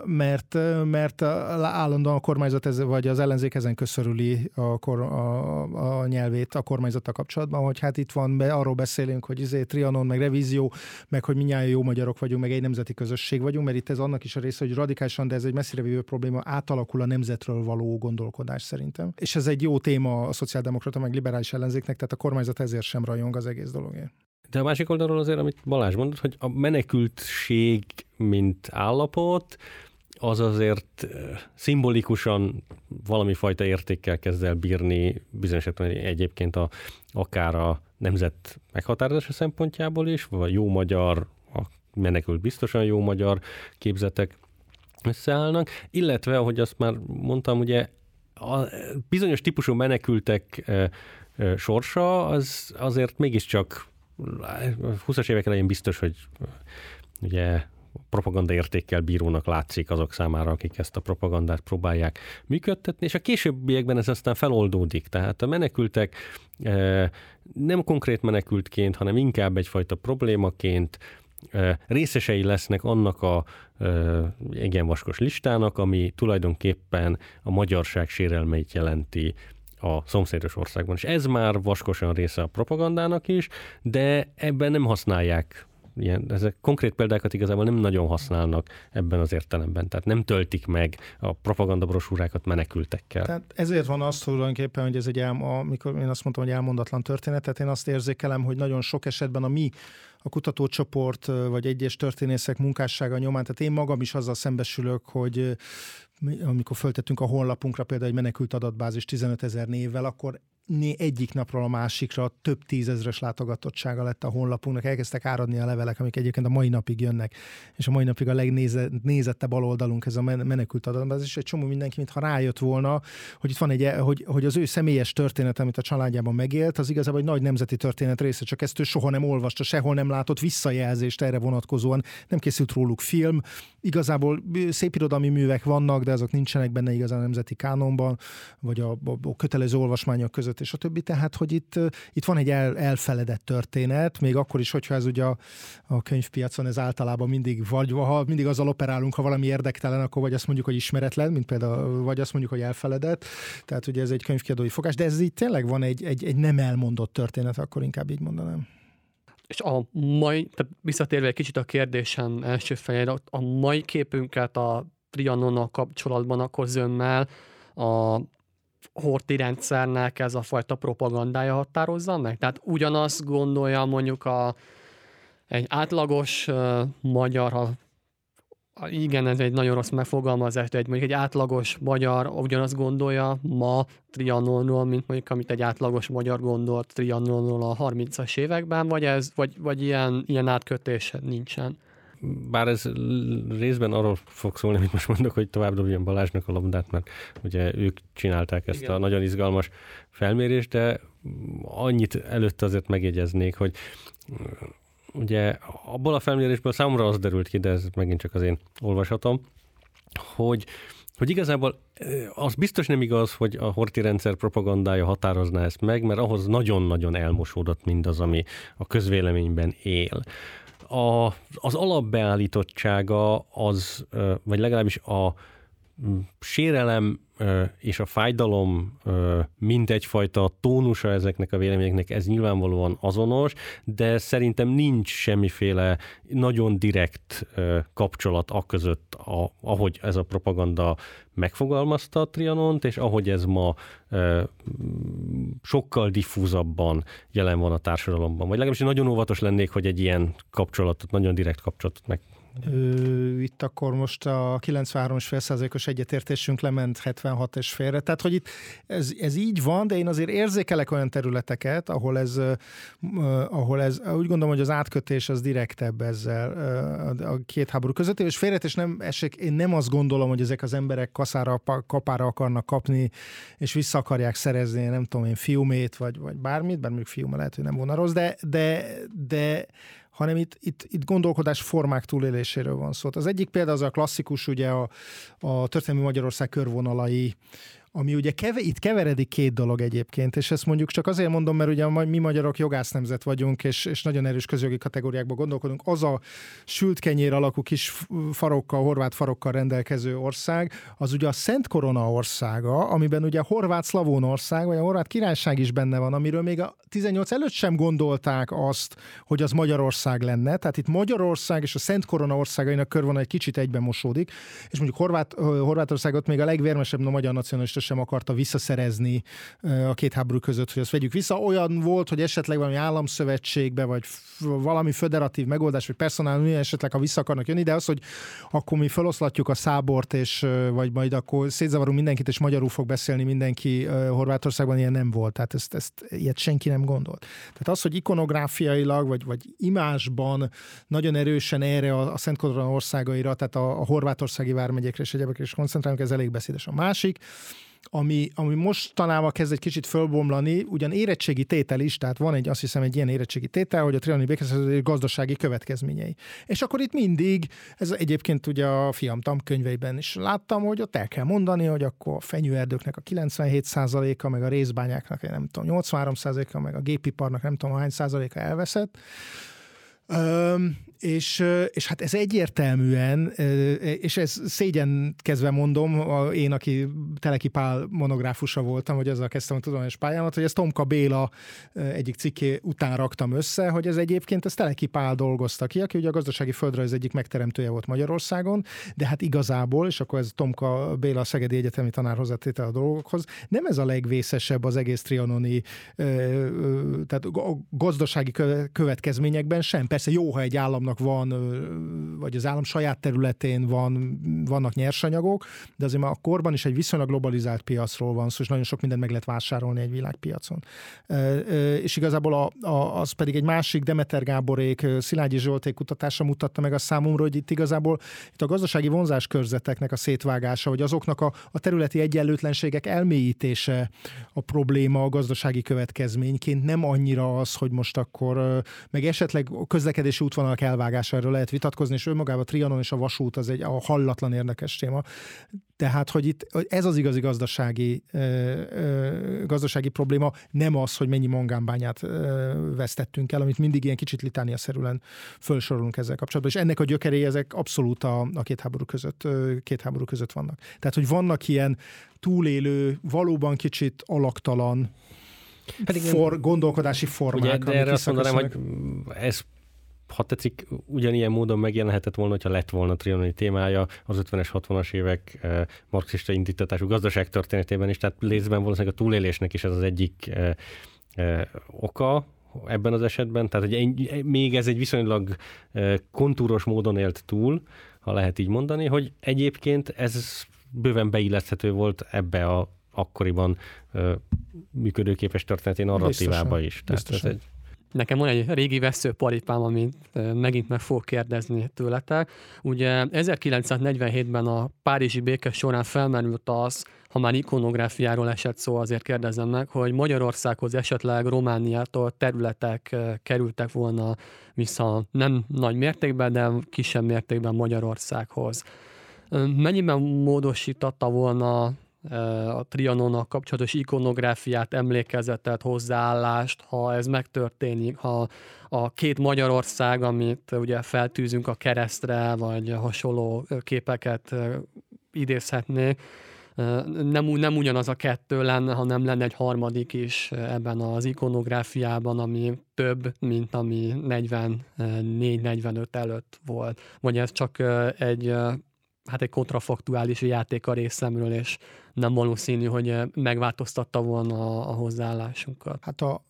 mert, mert állandóan a kormányzat ez, vagy az ellenzék ezen köszörüli a, kor, a, a nyelvét a kormányzata kapcsolatban, hogy hát itt van, be, arról beszélünk, hogy izé, Trianon, meg revízió, meg hogy minnyáján jó magyarok vagyunk, meg egy nemzeti közösség vagyunk, mert itt ez annak is a része, hogy radikálisan, de ez egy messzire vívő probléma, átalakul a nemzetről való gondolkodás szerintem. És ez egy jó téma a szociáldemokrata, meg liberális ellenzéknek, tehát a kormányzat ezért sem rajong az egész dologért. De a másik oldalról azért, amit Balázs mondott, hogy a menekültség, mint állapot, az azért szimbolikusan valami fajta értékkel kezd el bírni bizonyos egyébként a, akár a nemzet meghatározása szempontjából is, vagy jó magyar, a menekült biztosan jó magyar képzetek összeállnak, illetve, ahogy azt már mondtam, ugye a bizonyos típusú menekültek sorsa az azért mégiscsak 20-as évek elején biztos, hogy ugye propaganda értékkel bírónak látszik azok számára, akik ezt a propagandát próbálják működtetni, és a későbbiekben ez aztán feloldódik. Tehát a menekültek eh, nem konkrét menekültként, hanem inkább egyfajta problémaként eh, részesei lesznek annak a eh, igen vaskos listának, ami tulajdonképpen a magyarság sérelmeit jelenti a szomszédos országban. És ez már vaskosan része a propagandának is, de ebben nem használják ilyen, ezek konkrét példákat igazából nem nagyon használnak ebben az értelemben, tehát nem töltik meg a propaganda brosúrákat menekültekkel. Tehát ezért van az tulajdonképpen, hogy ez egy, el, amikor én azt mondtam, hogy elmondatlan történetet, én azt érzékelem, hogy nagyon sok esetben a mi a kutatócsoport vagy egyes történészek munkássága nyomán, tehát én magam is azzal szembesülök, hogy amikor föltettünk a honlapunkra például egy menekült adatbázis 15 ezer névvel, akkor egyik napról a másikra több tízezres látogatottsága lett a honlapunknak, elkezdtek áradni a levelek, amik egyébként a mai napig jönnek, és a mai napig a legnézettebb baloldalunk ez a menekült adatbázis, és egy csomó mindenki, mintha rájött volna, hogy itt van egy, hogy, hogy az ő személyes történet, amit a családjában megélt, az igazából egy nagy nemzeti történet része, csak ezt ő soha nem olvasta, sehol nem látott visszajelzést erre vonatkozóan, nem készült róluk film, igazából szép irodalmi művek vannak, de azok nincsenek benne igazán a nemzeti kánonban, vagy a, a, a kötelező olvasmányok között, és a többi. Tehát, hogy itt, itt van egy el, elfeledett történet, még akkor is, hogyha ez ugye a, a könyvpiacon ez általában mindig, vagy ha mindig azzal operálunk, ha valami érdektelen, akkor vagy azt mondjuk, hogy ismeretlen, mint például, vagy azt mondjuk, hogy elfeledett. Tehát ugye ez egy könyvkiadói fogás, de ez így tényleg van egy, egy, egy nem elmondott történet, akkor inkább így mondanám. És a mai, tehát visszatérve egy kicsit a kérdésem első fejére, a mai képünket a Trianonnal kapcsolatban akkor zömmel a horti rendszernek ez a fajta propagandája határozza meg? Tehát ugyanazt gondolja mondjuk a, egy átlagos uh, magyar, ha igen, ez egy nagyon rossz megfogalmazás, de egy, mondjuk egy átlagos magyar ugyanazt gondolja ma Trianonról, mint mondjuk amit egy átlagos magyar gondolt Trianonról a 30-as években, vagy, ez, vagy, vagy ilyen, ilyen átkötés nincsen? Bár ez részben arról fog szólni, amit most mondok, hogy tovább dobjam Balázsnak a labdát, mert ugye ők csinálták ezt Igen. a nagyon izgalmas felmérést, de annyit előtt azért megjegyeznék, hogy ugye abból a felmérésből számomra az derült ki, de ez megint csak az én olvasatom, hogy hogy igazából az biztos nem igaz, hogy a horti rendszer propagandája határozná ezt meg, mert ahhoz nagyon-nagyon elmosódott mindaz, ami a közvéleményben él. A, az alapbeállítottsága az, vagy legalábbis a sérelem és a fájdalom mint egyfajta tónusa ezeknek a véleményeknek, ez nyilvánvalóan azonos, de szerintem nincs semmiféle nagyon direkt kapcsolat a között, ahogy ez a propaganda megfogalmazta a Trianont, és ahogy ez ma sokkal diffúzabban jelen van a társadalomban. Vagy legalábbis nagyon óvatos lennék, hogy egy ilyen kapcsolatot, nagyon direkt kapcsolatot meg Ö, itt akkor most a 93,5%-os egyetértésünk lement 76 és félre. Tehát, hogy itt ez, ez így van, de én azért érzékelek olyan területeket, ahol ez, ahol ez úgy gondolom, hogy az átkötés az direktebb ezzel a két háború között, és és nem esik, én nem azt gondolom, hogy ezek az emberek kaszára, kapára akarnak kapni, és vissza akarják szerezni, nem tudom én, fiumét, vagy, vagy bármit, bár mondjuk lehet, hogy nem volna rossz, de, de, de hanem itt, itt, itt gondolkodás formák túléléséről van szó. Az egyik példa az a klasszikus, ugye a, a történelmi Magyarország körvonalai, ami ugye keve, itt keveredik két dolog egyébként, és ezt mondjuk csak azért mondom, mert ugye mi magyarok jogász nemzet vagyunk, és, és nagyon erős közjogi kategóriákban gondolkodunk. Az a sült kenyér alakú kis farokkal, horvát farokkal rendelkező ország, az ugye a Szent Korona országa, amiben ugye a horvát szlavón ország, vagy a horvát királyság is benne van, amiről még a 18 előtt sem gondolták azt, hogy az Magyarország lenne. Tehát itt Magyarország és a Szent Korona országainak körvonal egy kicsit egyben mosódik, és mondjuk Horvát, Horvátországot még a legvérmesebb a magyar nacionalista sem akarta visszaszerezni a két háború között, hogy azt vegyük vissza. Olyan volt, hogy esetleg valami államszövetségbe, vagy valami föderatív megoldás, vagy personál, esetleg ha vissza akarnak jönni, de az, hogy akkor mi feloszlatjuk a szábort, és vagy majd akkor szétzavarunk mindenkit, és magyarul fog beszélni mindenki Horvátországban, ilyen nem volt. Tehát ezt, ezt ilyet senki nem gondolt. Tehát az, hogy ikonográfiailag, vagy, vagy imásban nagyon erősen erre a, a Szent országaira, tehát a, a horvátországi vármegyekre és egyébként is koncentrálunk, ez elég beszédes. A másik, ami, ami mostanában kezd egy kicsit fölbomlani, ugyan érettségi tétel is, tehát van egy, azt hiszem, egy ilyen érettségi tétel, hogy a trianoni békeszerződés gazdasági következményei. És akkor itt mindig, ez egyébként ugye a fiam könyveiben is láttam, hogy ott el kell mondani, hogy akkor a fenyőerdőknek a 97%-a, meg a részbányáknak, nem tudom, 83%-a, meg a gépiparnak nem tudom hány százaléka elveszett. Üm, és, és hát ez egyértelműen, és ez szégyenkezve mondom, én, aki Teleki Pál monográfusa voltam, hogy ezzel kezdtem a tudományos pályámat, hogy ez Tomka Béla egyik cikké után raktam össze, hogy ez egyébként ez Teleki Pál dolgozta ki, aki ugye a gazdasági földrajz egyik megteremtője volt Magyarországon, de hát igazából, és akkor ez Tomka Béla a Szegedi Egyetemi tanár hozzátétel a dolgokhoz, nem ez a legvészesebb az egész trianoni, tehát a gazdasági következményekben sem. Persze jó, ha egy államnak államnak van, vagy az állam saját területén van, vannak nyersanyagok, de azért már a korban is egy viszonylag globalizált piacról van szó, és nagyon sok mindent meg lehet vásárolni egy világpiacon. És igazából a, a, az pedig egy másik Demeter Gáborék, Szilágyi Zsolték kutatása mutatta meg a számomra, hogy itt igazából itt a gazdasági vonzáskörzeteknek a szétvágása, vagy azoknak a, a területi egyenlőtlenségek elmélyítése a probléma a gazdasági következményként, nem annyira az, hogy most akkor meg esetleg közlekedési útvonalak elvágása, elvágásáról lehet vitatkozni, és önmagában a Trianon és a vasút az egy a hallatlan érdekes téma. Tehát, hogy itt ez az igazi gazdasági, gazdasági probléma, nem az, hogy mennyi mangánbányát vesztettünk el, amit mindig ilyen kicsit litániaszerűen felsorolunk ezzel kapcsolatban. És ennek a gyökerei ezek abszolút a, a két háború között, két háború között vannak. Tehát, hogy vannak ilyen túlélő, valóban kicsit alaktalan, pedig for, gondolkodási formák. Ugye, de erre azt mondanám, hogy ez ha tetszik, ugyanilyen módon megjelenhetett volna, hogyha lett volna trianoni témája az 50-es, 60-as évek eh, marxista indítatású gazdaságtörténetében is, tehát lézben valószínűleg a túlélésnek is ez az egyik eh, eh, oka, ebben az esetben, tehát hogy egy, még ez egy viszonylag eh, kontúros módon élt túl, ha lehet így mondani, hogy egyébként ez bőven beilleszthető volt ebbe a akkoriban uh, működőképes történeti narratívába is. Tehát ez egy Nekem van egy régi veszőparipám, amit megint meg fog kérdezni tőletek. Ugye 1947-ben a Párizsi béke során felmerült az, ha már ikonográfiáról esett szó, azért kérdezem meg, hogy Magyarországhoz esetleg Romániától területek kerültek volna vissza nem nagy mértékben, de kisebb mértékben Magyarországhoz. Mennyiben módosította volna a Trianonnal kapcsolatos ikonográfiát, emlékezetet, hozzáállást, ha ez megtörténik, ha a két Magyarország, amit ugye feltűzünk a keresztre, vagy hasonló képeket idézhetnék, nem, nem ugyanaz a kettő lenne, hanem lenne egy harmadik is ebben az ikonográfiában, ami több, mint ami 44-45 előtt volt. Vagy ez csak egy hát egy kontrafaktuális játék a részemről, és nem valószínű, hogy megváltoztatta volna a, a hozzáállásunkat. Hát a,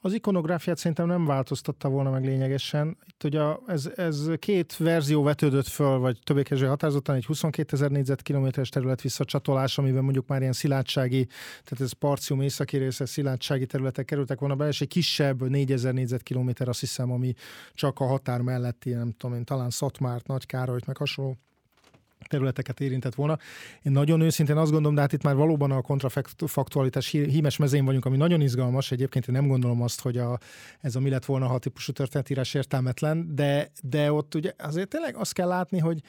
Az ikonográfiát szerintem nem változtatta volna meg lényegesen. Itt ugye ez, ez két verzió vetődött föl, vagy többé-kevésbé határozottan egy 22 ezer négyzetkilométeres terület visszacsatolás, amiben mondjuk már ilyen szilárdsági, tehát ez Parcium északi része szilárdsági területek kerültek volna be, és egy kisebb 4000 négyzetkilométer, azt hiszem, ami csak a határ melletti, nem tudom én, talán Szatmárt, Nagykárolyt, meg hasonló területeket érintett volna. Én nagyon őszintén azt gondolom, de hát itt már valóban a kontrafaktualitás hímes mezén vagyunk, ami nagyon izgalmas. Egyébként én nem gondolom azt, hogy a, ez a mi lett volna a típusú történetírás értelmetlen, de, de ott ugye azért tényleg azt kell látni, hogy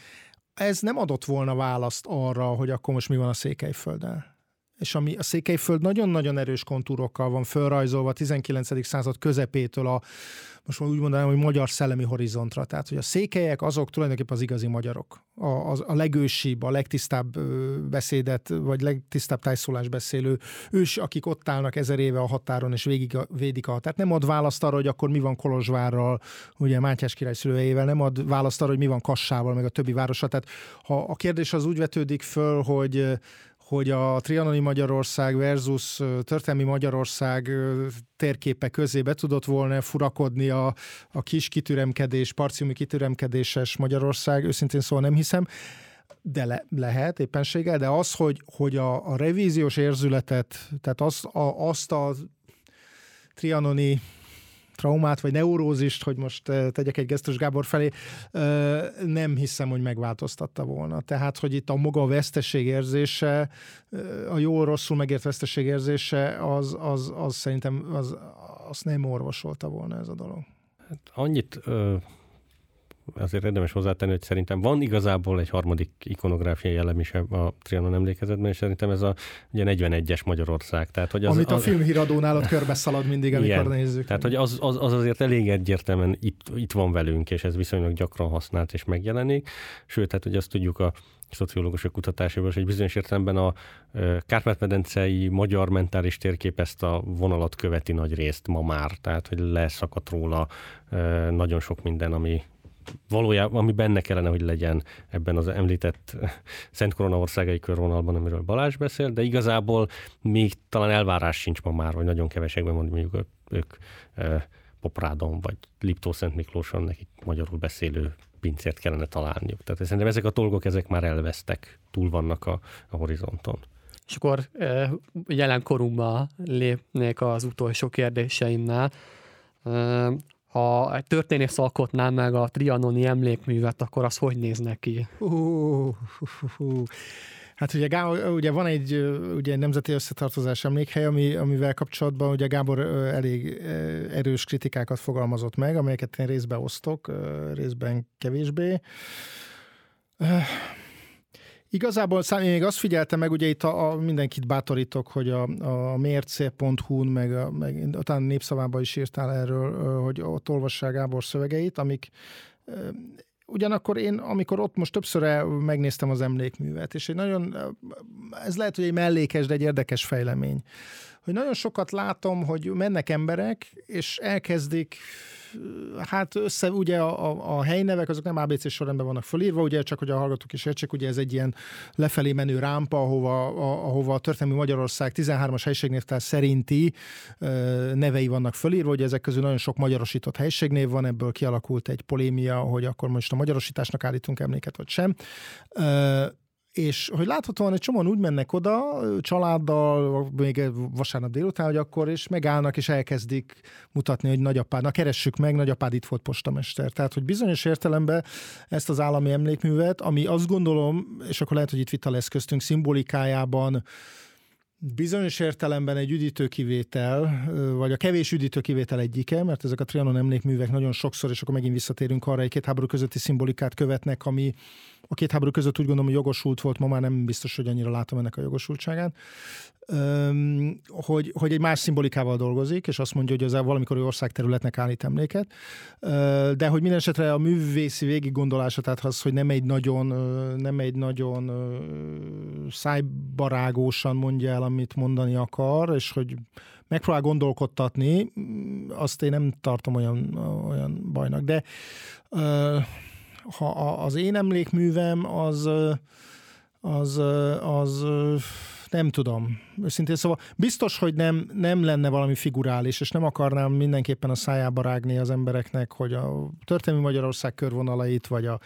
ez nem adott volna választ arra, hogy akkor most mi van a Székelyfölddel és ami a Székelyföld nagyon-nagyon erős kontúrokkal van fölrajzolva a 19. század közepétől a, most úgy mondanám, hogy magyar szellemi horizontra. Tehát, hogy a székelyek azok tulajdonképpen az igazi magyarok. A, a, a legősibb, a legtisztább beszédet, vagy legtisztább tájszólás beszélő ős, akik ott állnak ezer éve a határon, és végig a, védik a határt. Nem ad választ arra, hogy akkor mi van Kolozsvárral, ugye Mátyás király szülőjével, nem ad választ arra, hogy mi van Kassával, meg a többi városa. Tehát ha a kérdés az úgy vetődik föl, hogy hogy a trianoni Magyarország versus történelmi Magyarország térképe közé be tudott volna furakodni a, a kis kitüremkedés, parciumi kitüremkedéses Magyarország, őszintén szóval nem hiszem de le, lehet éppenséggel, de az, hogy, hogy a, a revíziós érzületet, tehát az, a, azt a trianoni traumát, vagy neurózist, hogy most eh, tegyek egy gesztus Gábor felé, eh, nem hiszem, hogy megváltoztatta volna. Tehát, hogy itt a maga veszteségérzése, eh, a jó-rosszul megért veszteségérzése, az, az, az szerintem az, azt nem orvosolta volna ez a dolog. Hát annyit azért érdemes hozzátenni, hogy szerintem van igazából egy harmadik ikonográfiai elem is a Trianon emlékezetben, és szerintem ez a ugye 41-es Magyarország. Tehát, hogy az, Amit a az, filmhíradónál ott körbe szalad mindig, amikor igen, nézzük. Tehát, hogy az, az, az azért elég egyértelműen itt, itt van velünk, és ez viszonylag gyakran használt és megjelenik. Sőt, tehát, hogy azt tudjuk a szociológusok kutatásában, hogy bizonyos értelemben a Kárpát-medencei magyar mentális térkép ezt a vonalat követi nagy részt ma már, tehát hogy leszakadt róla nagyon sok minden, ami valójában, ami benne kellene, hogy legyen ebben az említett Szent Korona országai körvonalban, amiről Balázs beszél, de igazából még talán elvárás sincs ma már, vagy nagyon kevesekben mondjuk ők, Poprádon, vagy Liptó Szent Miklóson nekik magyarul beszélő pincért kellene találniuk. Tehát szerintem ezek a dolgok, ezek már elvesztek, túl vannak a, a horizonton. És akkor jelenkorunkba lépnék az utolsó kérdéseimnál ha egy történész alkotná meg a trianoni emlékművet, akkor az hogy néz neki? Uh, uh, uh, Hát ugye, Gábor, ugye van egy ugye nemzeti összetartozás emlékhely, ami, amivel kapcsolatban ugye Gábor elég erős kritikákat fogalmazott meg, amelyeket én részben osztok, részben kevésbé. Igazából én még azt figyeltem meg, ugye itt a, a mindenkit bátorítok, hogy a, a mérce.hu-n, meg, a, meg utána népszavában is írtál erről, hogy ott olvassák Gábor szövegeit, amik Ugyanakkor én, amikor ott most többször megnéztem az emlékművet, és egy nagyon, ez lehet, hogy egy mellékes, de egy érdekes fejlemény, hogy nagyon sokat látom, hogy mennek emberek, és elkezdik hát össze, ugye a, a, a helynevek azok nem ABC sorrendben vannak fölírva, ugye csak hogy a hallgatók is értsék, ugye ez egy ilyen lefelé menő rámpa, ahova a, ahova a történelmi Magyarország 13-as helységnévtár szerinti nevei vannak fölírva, ugye ezek közül nagyon sok magyarosított helységnév van, ebből kialakult egy polémia, hogy akkor most a magyarosításnak állítunk emléket, vagy sem és hogy láthatóan egy csomóan úgy mennek oda családdal, még vasárnap délután, hogy akkor és megállnak és elkezdik mutatni, hogy nagyapád, na keressük meg, nagyapád itt volt postamester. Tehát, hogy bizonyos értelemben ezt az állami emlékművet, ami azt gondolom, és akkor lehet, hogy itt vita lesz köztünk, szimbolikájában Bizonyos értelemben egy üdítőkivétel, vagy a kevés üdítőkivétel egyike, mert ezek a Trianon emlékművek nagyon sokszor, és akkor megint visszatérünk arra, egy két háború közötti szimbolikát követnek, ami a két háború között úgy gondolom, hogy jogosult volt, ma már nem biztos, hogy annyira látom ennek a jogosultságát, hogy, hogy egy más szimbolikával dolgozik, és azt mondja, hogy az valamikor ország területnek állít emléket, de hogy minden esetre a művészi végig gondolása, tehát az, hogy nem egy nagyon, nem egy nagyon szájbarágósan mondja el, amit mondani akar, és hogy megpróbál gondolkodtatni, azt én nem tartom olyan, olyan bajnak. De ha az én emlékművem az, az, az nem tudom. Őszintén szóval biztos, hogy nem, nem lenne valami figurális, és nem akarnám mindenképpen a szájába rágni az embereknek, hogy a történelmi Magyarország körvonalait, vagy, a,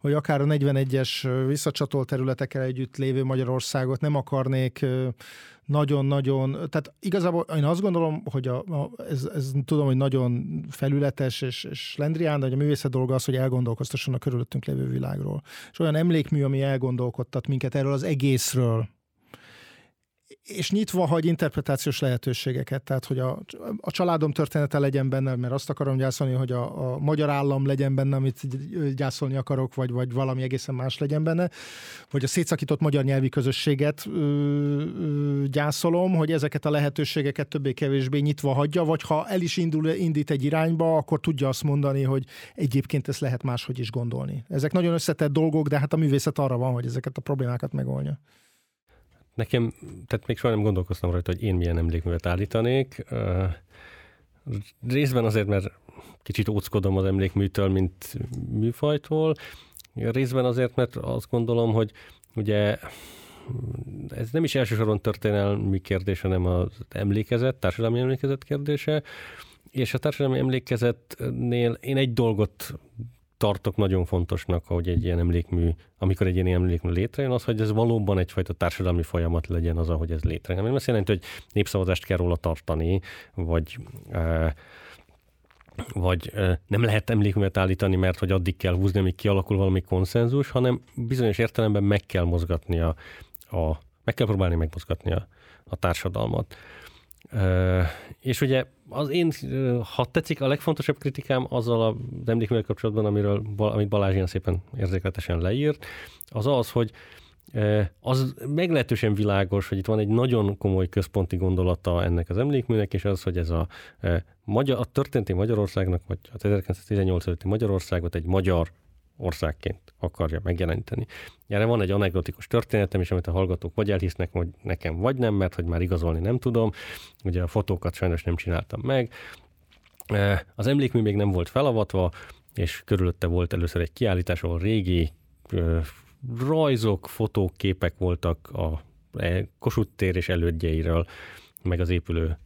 vagy akár a 41-es visszacsatolt területekkel együtt lévő Magyarországot nem akarnék nagyon-nagyon, tehát igazából én azt gondolom, hogy a, a, ez, ez tudom, hogy nagyon felületes és, és lendrián, de hogy a művészet dolga az, hogy elgondolkoztasson a körülöttünk lévő világról. És olyan emlékmű, ami elgondolkodtat minket erről az egészről, és nyitva hagy interpretációs lehetőségeket, tehát hogy a, a családom története legyen benne, mert azt akarom gyászolni, hogy a, a magyar állam legyen benne, amit gyászolni akarok, vagy, vagy valami egészen más legyen benne, vagy a szétszakított magyar nyelvi közösséget ö, ö, gyászolom, hogy ezeket a lehetőségeket többé-kevésbé nyitva hagyja, vagy ha el is indul, indít egy irányba, akkor tudja azt mondani, hogy egyébként ezt lehet máshogy is gondolni. Ezek nagyon összetett dolgok, de hát a művészet arra van, hogy ezeket a problémákat megoldja. Nekem, tehát még soha nem gondolkoztam rajta, hogy én milyen emlékművet állítanék. Részben azért, mert kicsit óckodom az emlékműtől, mint műfajtól. Részben azért, mert azt gondolom, hogy ugye ez nem is elsősorban történelmi kérdés, hanem az emlékezet, társadalmi emlékezet kérdése. És a társadalmi emlékezetnél én egy dolgot tartok nagyon fontosnak, hogy egy ilyen emlékmű, amikor egy ilyen emlékmű létrejön, az, hogy ez valóban egyfajta társadalmi folyamat legyen az, ahogy ez létrejön. Nem azt jelenti, hogy népszavazást kell róla tartani, vagy vagy nem lehet emlékművet állítani, mert hogy addig kell húzni, amíg kialakul valami konszenzus, hanem bizonyos értelemben meg kell mozgatni a, a meg kell próbálni megmozgatni a, a társadalmat. És ugye az én, ha tetszik, a legfontosabb kritikám azzal az emlékművel kapcsolatban, amiről, amit Balázs ilyen szépen érzékletesen leírt, az az, hogy az meglehetősen világos, hogy itt van egy nagyon komoly központi gondolata ennek az emlékműnek, és az, hogy ez a, magyar, a történeti Magyarországnak, vagy a 1918 előtti Magyarországot egy magyar országként akarja megjeleníteni. Erre van egy anekdotikus történetem is, amit a hallgatók vagy elhisznek, hogy nekem vagy nem, mert hogy már igazolni nem tudom. Ugye a fotókat sajnos nem csináltam meg. Az emlékmű még nem volt felavatva, és körülötte volt először egy kiállítás, ahol régi rajzok, fotók, képek voltak a e, Kossuth tér és elődjeiről, meg az épülő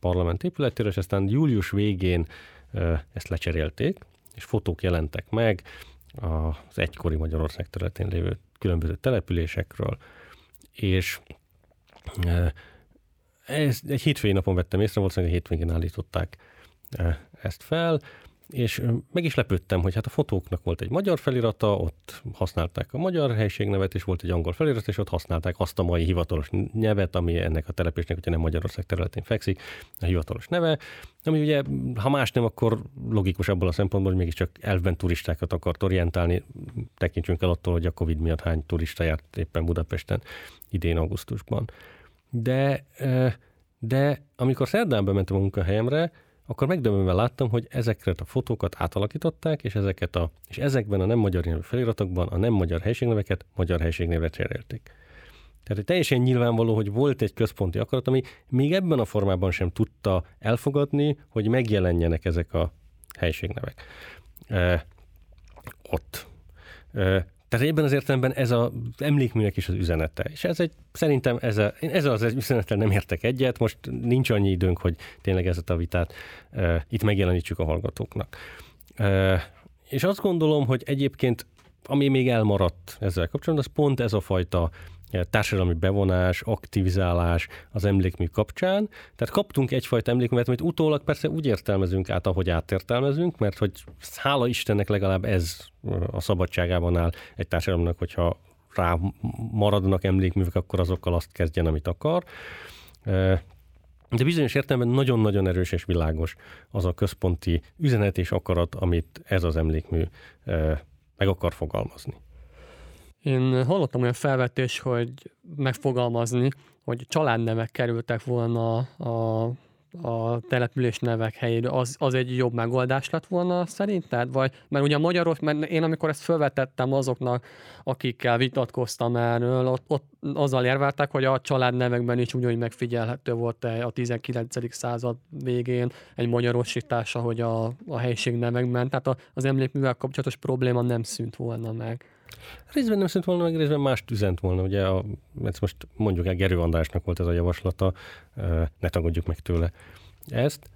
parlament épületéről, és aztán július végén ezt lecserélték, és fotók jelentek meg az egykori Magyarország területén lévő különböző településekről, és ez, egy hétfői napon vettem észre, valószínűleg a hétvégén állították ezt fel, és meg is lepődtem, hogy hát a fotóknak volt egy magyar felirata, ott használták a magyar helységnevet, és volt egy angol felirat, és ott használták azt a mai hivatalos nyelvet, ami ennek a telepésnek, hogyha nem Magyarország területén fekszik, a hivatalos neve, ami ugye, ha más nem, akkor logikus abból a szempontból, hogy mégiscsak elvben turistákat akart orientálni. Tekintsünk el attól, hogy a Covid miatt hány turista járt éppen Budapesten idén augusztusban. De, de amikor szerdán bementem a munkahelyemre, akkor megdöbbenve láttam, hogy ezeket a fotókat átalakították, és, ezeket a, és ezekben a nem magyar nyelvű feliratokban a nem magyar helységneveket magyar helységnévre cserélték. Tehát teljesen nyilvánvaló, hogy volt egy központi akarat, ami még ebben a formában sem tudta elfogadni, hogy megjelenjenek ezek a helységnevek. E, ott. E, tehát ebben az értelemben ez az emlékműnek is az üzenete. És ez egy, szerintem ez a, én ezzel az üzenettel nem értek egyet, most nincs annyi időnk, hogy tényleg ezt a vitát e, itt megjelenítsük a hallgatóknak. E, és azt gondolom, hogy egyébként ami még elmaradt ezzel kapcsolatban, az pont ez a fajta társadalmi bevonás, aktivizálás az emlékmű kapcsán. Tehát kaptunk egyfajta emlékművet, amit utólag persze úgy értelmezünk át, ahogy átértelmezünk, mert hogy hála Istennek legalább ez a szabadságában áll egy társadalomnak, hogyha rá maradnak emlékművek, akkor azokkal azt kezdjen, amit akar. De bizonyos értelemben nagyon-nagyon erős és világos az a központi üzenet és akarat, amit ez az emlékmű meg akar fogalmazni. Én hallottam olyan felvetés, hogy megfogalmazni, hogy családnevek kerültek volna a, a település nevek helyére, az, az egy jobb megoldás lett volna szerinted? Vagy, mert ugye a magyarok, mert én amikor ezt felvetettem azoknak, akikkel vitatkoztam erről, ott, ott azzal érveltek, hogy a családnevekben is ugyanúgy megfigyelhető volt a 19. század végén egy magyarosítása, hogy a, a nevekben, tehát az emlékművel kapcsolatos probléma nem szűnt volna meg. Részben nem szent volna, meg részben más üzent volna. Ugye a, ezt most mondjuk el, Gerő Andrásnak volt ez a javaslata, ne tagadjuk meg tőle ezt.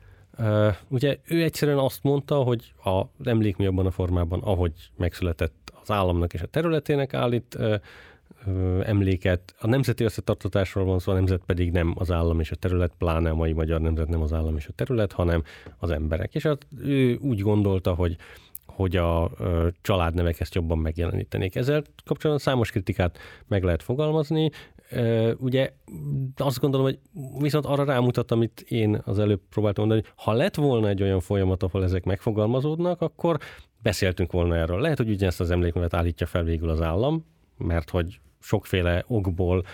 Ugye ő egyszerűen azt mondta, hogy az emlékmű abban a formában, ahogy megszületett az államnak és a területének állít emléket. A nemzeti összetartatásról van szó, a nemzet pedig nem az állam és a terület, pláne a mai magyar nemzet nem az állam és a terület, hanem az emberek. És hát ő úgy gondolta, hogy hogy a családnevek ezt jobban megjelenítenék. Ezzel kapcsolatban számos kritikát meg lehet fogalmazni. Ugye azt gondolom, hogy viszont arra rámutat, amit én az előbb próbáltam mondani, hogy ha lett volna egy olyan folyamat, ahol ezek megfogalmazódnak, akkor beszéltünk volna erről. Lehet, hogy ugyanezt az emléknevet állítja fel végül az állam, mert hogy sokféle okból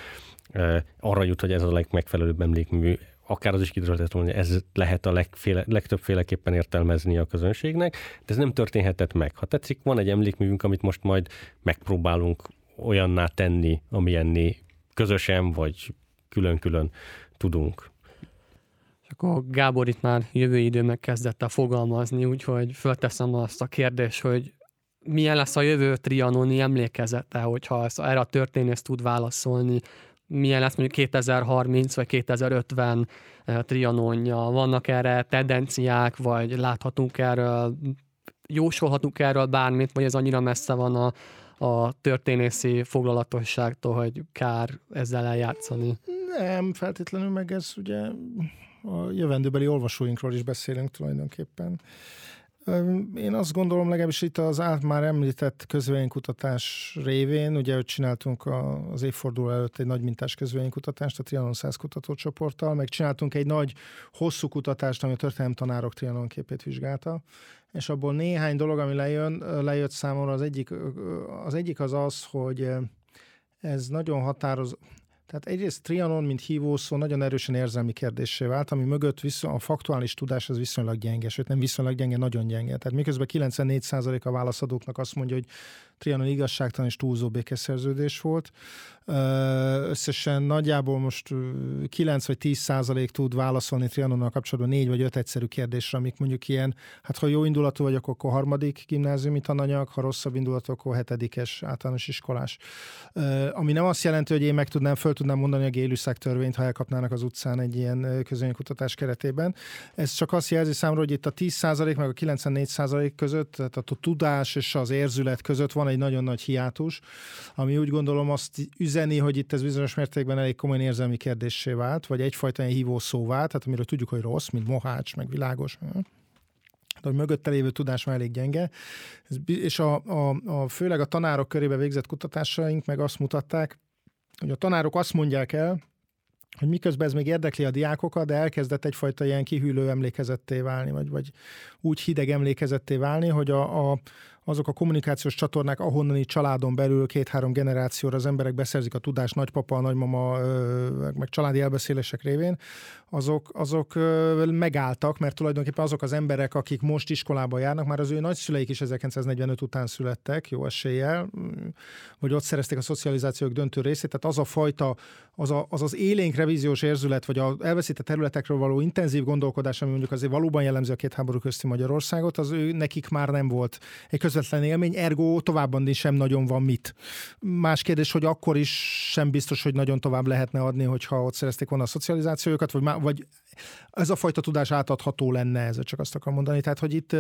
arra jut, hogy ez a legmegfelelőbb emlékmű, akár az is kiderülhetett volna, hogy ez lehet a legféle, legtöbbféleképpen értelmezni a közönségnek, de ez nem történhetett meg. Ha tetszik, van egy emlékművünk, amit most majd megpróbálunk olyanná tenni, amilyenné közösen vagy külön-külön tudunk. És akkor Gábor itt már jövő időben kezdett a fogalmazni, úgyhogy fölteszem azt a kérdést, hogy milyen lesz a jövő trianoni emlékezete, hogyha erre a történész tud válaszolni, milyen lesz mondjuk 2030 vagy 2050 eh, trianonja, vannak erre tendenciák, vagy láthatunk erről, jósolhatunk erről bármit, vagy ez annyira messze van a, a történészi foglalatosságtól, hogy kár ezzel eljátszani? Nem, feltétlenül meg ez ugye a jövendőbeli olvasóinkról is beszélünk tulajdonképpen. Én azt gondolom, legalábbis itt az át már említett közvénykutatás révén, ugye, hogy csináltunk az évforduló előtt egy nagy mintás közvénykutatást a Trianon 100 kutatócsoporttal, meg csináltunk egy nagy, hosszú kutatást, ami a történelem tanárok Trianon képét vizsgálta, és abból néhány dolog, ami lejön, lejött számomra, az egyik az, egyik az, az hogy ez nagyon határoz, tehát egyrészt Trianon, mint hívószó, nagyon erősen érzelmi kérdésé vált, ami mögött viszont a faktuális tudás az viszonylag gyenge, sőt nem viszonylag gyenge, nagyon gyenge. Tehát miközben 94% a válaszadóknak azt mondja, hogy Trianon igazságtalan és túlzó békeszerződés volt. Összesen nagyjából most 9 vagy 10 százalék tud válaszolni Trianonnal kapcsolatban négy vagy öt egyszerű kérdésre, amik mondjuk ilyen, hát ha jó indulatú vagyok, akkor harmadik gimnáziumi tananyag, ha rosszabb indulatú, akkor hetedikes általános iskolás. Ami nem azt jelenti, hogy én meg tudnám, föl tudnám mondani a gélűszák törvényt, ha elkapnának az utcán egy ilyen közönkutatás keretében. Ez csak azt jelzi számomra, hogy itt a 10 százalék meg a 94 százalék között, tehát a tudás és az érzület között van egy nagyon nagy hiátus, ami úgy gondolom azt üzeni, hogy itt ez bizonyos mértékben elég komoly érzelmi kérdéssé vált, vagy egyfajta ilyen hívó szó vált, tehát amiről tudjuk, hogy rossz, mint mohács, meg világos. De hogy mögötte lévő tudás már elég gyenge. És a, a, a, főleg a tanárok körébe végzett kutatásaink meg azt mutatták, hogy a tanárok azt mondják el, hogy miközben ez még érdekli a diákokat, de elkezdett egyfajta ilyen kihűlő emlékezetté válni, vagy, vagy úgy hideg emlékezetté válni, hogy a, a, azok a kommunikációs csatornák, ahonnan itt családon belül két-három generációra az emberek beszerzik a tudást nagypapa, nagymama, meg családi elbeszélések révén, azok, azok megálltak, mert tulajdonképpen azok az emberek, akik most iskolába járnak, már az ő nagyszüleik is 1945 után születtek, jó eséllyel, vagy ott szerezték a szocializációk döntő részét, tehát az a fajta, az a, az, az élénk revíziós érzület, vagy a elveszített területekről való intenzív gondolkodás, ami mondjuk azért valóban jellemző a két háború közti Magyarországot, az ő nekik már nem volt. Egy közvetlen élmény, ergo továbban is sem nagyon van mit. Más kérdés, hogy akkor is sem biztos, hogy nagyon tovább lehetne adni, hogyha ott szerezték volna a szocializációkat, vagy, vagy ez a fajta tudás átadható lenne, ez csak azt akarom mondani. Tehát, hogy itt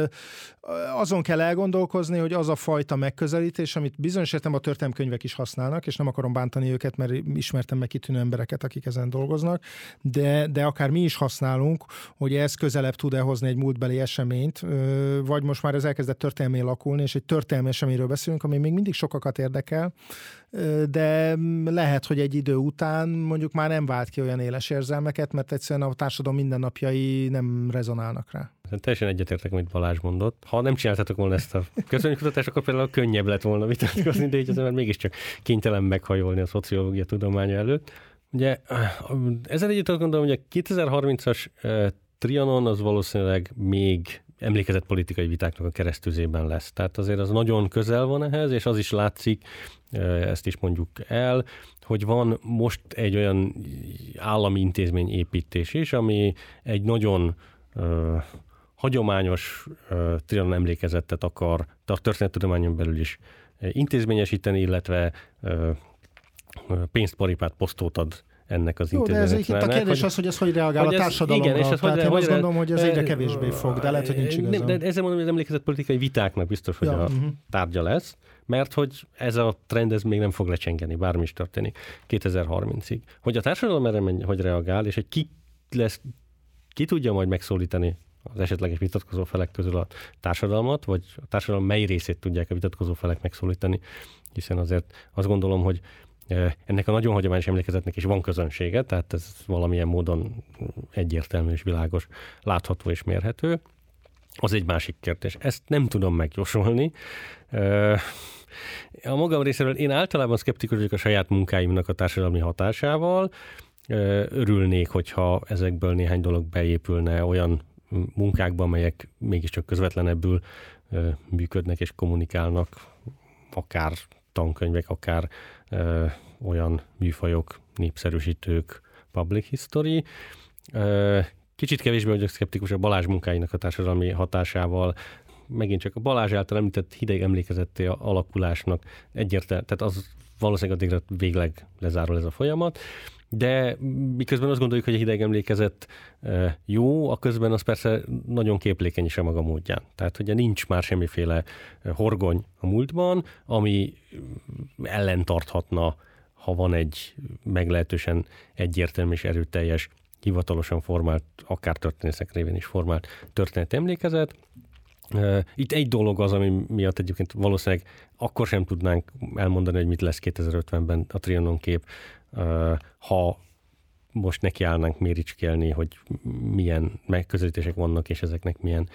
azon kell elgondolkozni, hogy az a fajta megközelítés, amit bizonyos értem a történelmkönyvek is használnak, és nem akarom bántani őket, mert ismertem meg kitűnő embereket, akik ezen dolgoznak, de, de akár mi is használunk, hogy ez közelebb tud-e hozni egy múltbeli eseményt, vagy most már ez elkezdett történelmé lakulni, és egy történelmi eseményről beszélünk, ami még mindig sokakat érdekel, de lehet, hogy egy idő után mondjuk már nem vált ki olyan éles érzelmeket, mert egyszerűen a társadalom mindennapjai nem rezonálnak rá. Teljesen egyetértek, amit Balázs mondott. Ha nem csináltatok volna ezt a közönkutatást, akkor például könnyebb lett volna vitatkozni, de így az ember mégiscsak kénytelen meghajolni a szociológia tudománya előtt. Ugye ezzel együtt azt gondolom, hogy a 2030-as Trianon az valószínűleg még emlékezett politikai vitáknak a keresztüzében lesz. Tehát azért az nagyon közel van ehhez, és az is látszik, ezt is mondjuk el, hogy van most egy olyan állami intézmény építés is, ami egy nagyon uh, hagyományos uh, Trianon emlékezetet akar, a történettudományon belül is intézményesíteni, illetve pénzt, paripát, posztót ad ennek az Jó, de ez itt a kérdés hogy, az, hogy ez hogy reagál hogy a társadalomra. Igen, és ez Tehát hogy, én hogy, azt gondolom, hogy ez egyre kevésbé fog, de lehet, hogy nincs igazam. De ezzel mondom, hogy az emlékezett politikai vitáknak biztos, hogy ja, a uh-huh. tárgya lesz, mert hogy ez a trend ez még nem fog lecsengeni, bármi is történik 2030-ig. Hogy a társadalom erre menj, hogy reagál, és hogy ki lesz, ki tudja majd megszólítani az esetleges vitatkozó felek közül a társadalmat, vagy a társadalom mely részét tudják a vitatkozó felek megszólítani, hiszen azért azt gondolom, hogy ennek a nagyon hagyományos emlékezetnek is van közönsége, tehát ez valamilyen módon egyértelmű és világos, látható és mérhető. Az egy másik kérdés. Ezt nem tudom megjósolni. A magam részéről én általában szkeptikus vagyok a saját munkáimnak a társadalmi hatásával. Örülnék, hogyha ezekből néhány dolog beépülne olyan munkákba, amelyek mégiscsak közvetlenebbül működnek és kommunikálnak, akár tankönyvek, akár ö, olyan műfajok, népszerűsítők, public history. Ö, kicsit kevésbé vagyok szkeptikus a Balázs munkáinak a társadalmi hatásával, megint csak a Balázs által említett hideg emlékezetté alakulásnak egyértelmű, tehát az valószínűleg addigra végleg lezárul ez a folyamat de miközben azt gondoljuk, hogy a hideg emlékezet jó, a közben az persze nagyon képlékeny is a maga módján. Tehát ugye nincs már semmiféle horgony a múltban, ami ellentarthatna, ha van egy meglehetősen egyértelmű és erőteljes, hivatalosan formált, akár történészek révén is formált történet emlékezet, itt egy dolog az, ami miatt egyébként valószínűleg akkor sem tudnánk elmondani, hogy mit lesz 2050-ben a Trianon kép, ha most nekiállnánk méricskélni, hogy milyen megközelítések vannak, és ezeknek milyen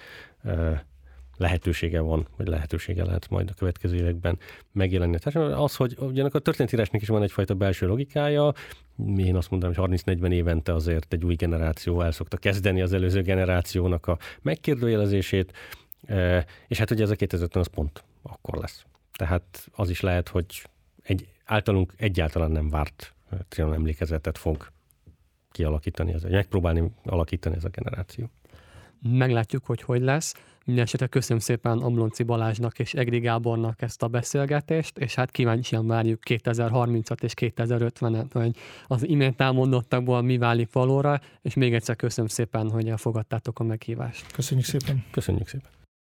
lehetősége van, vagy lehetősége lehet majd a következő években megjelenni. Tehát az, hogy ugyanak a történetírásnak is van egyfajta belső logikája, én azt mondom, hogy 30-40 évente azért egy új generáció el szokta kezdeni az előző generációnak a megkérdőjelezését, és hát ugye ez a 2050 az pont akkor lesz. Tehát az is lehet, hogy egy általunk egyáltalán nem várt Trianon emlékezetet fog kialakítani, ez, megpróbálni alakítani ez a generáció. Meglátjuk, hogy hogy lesz. Mindenesetre köszönöm szépen Amlonci Balázsnak és Egri Gábornak ezt a beszélgetést, és hát kíváncsian várjuk 2030-at és 2050-et, hogy az imént elmondottakból mi válik valóra, és még egyszer köszönöm szépen, hogy elfogadtátok a meghívást. Köszönjük szépen. Köszönjük szépen.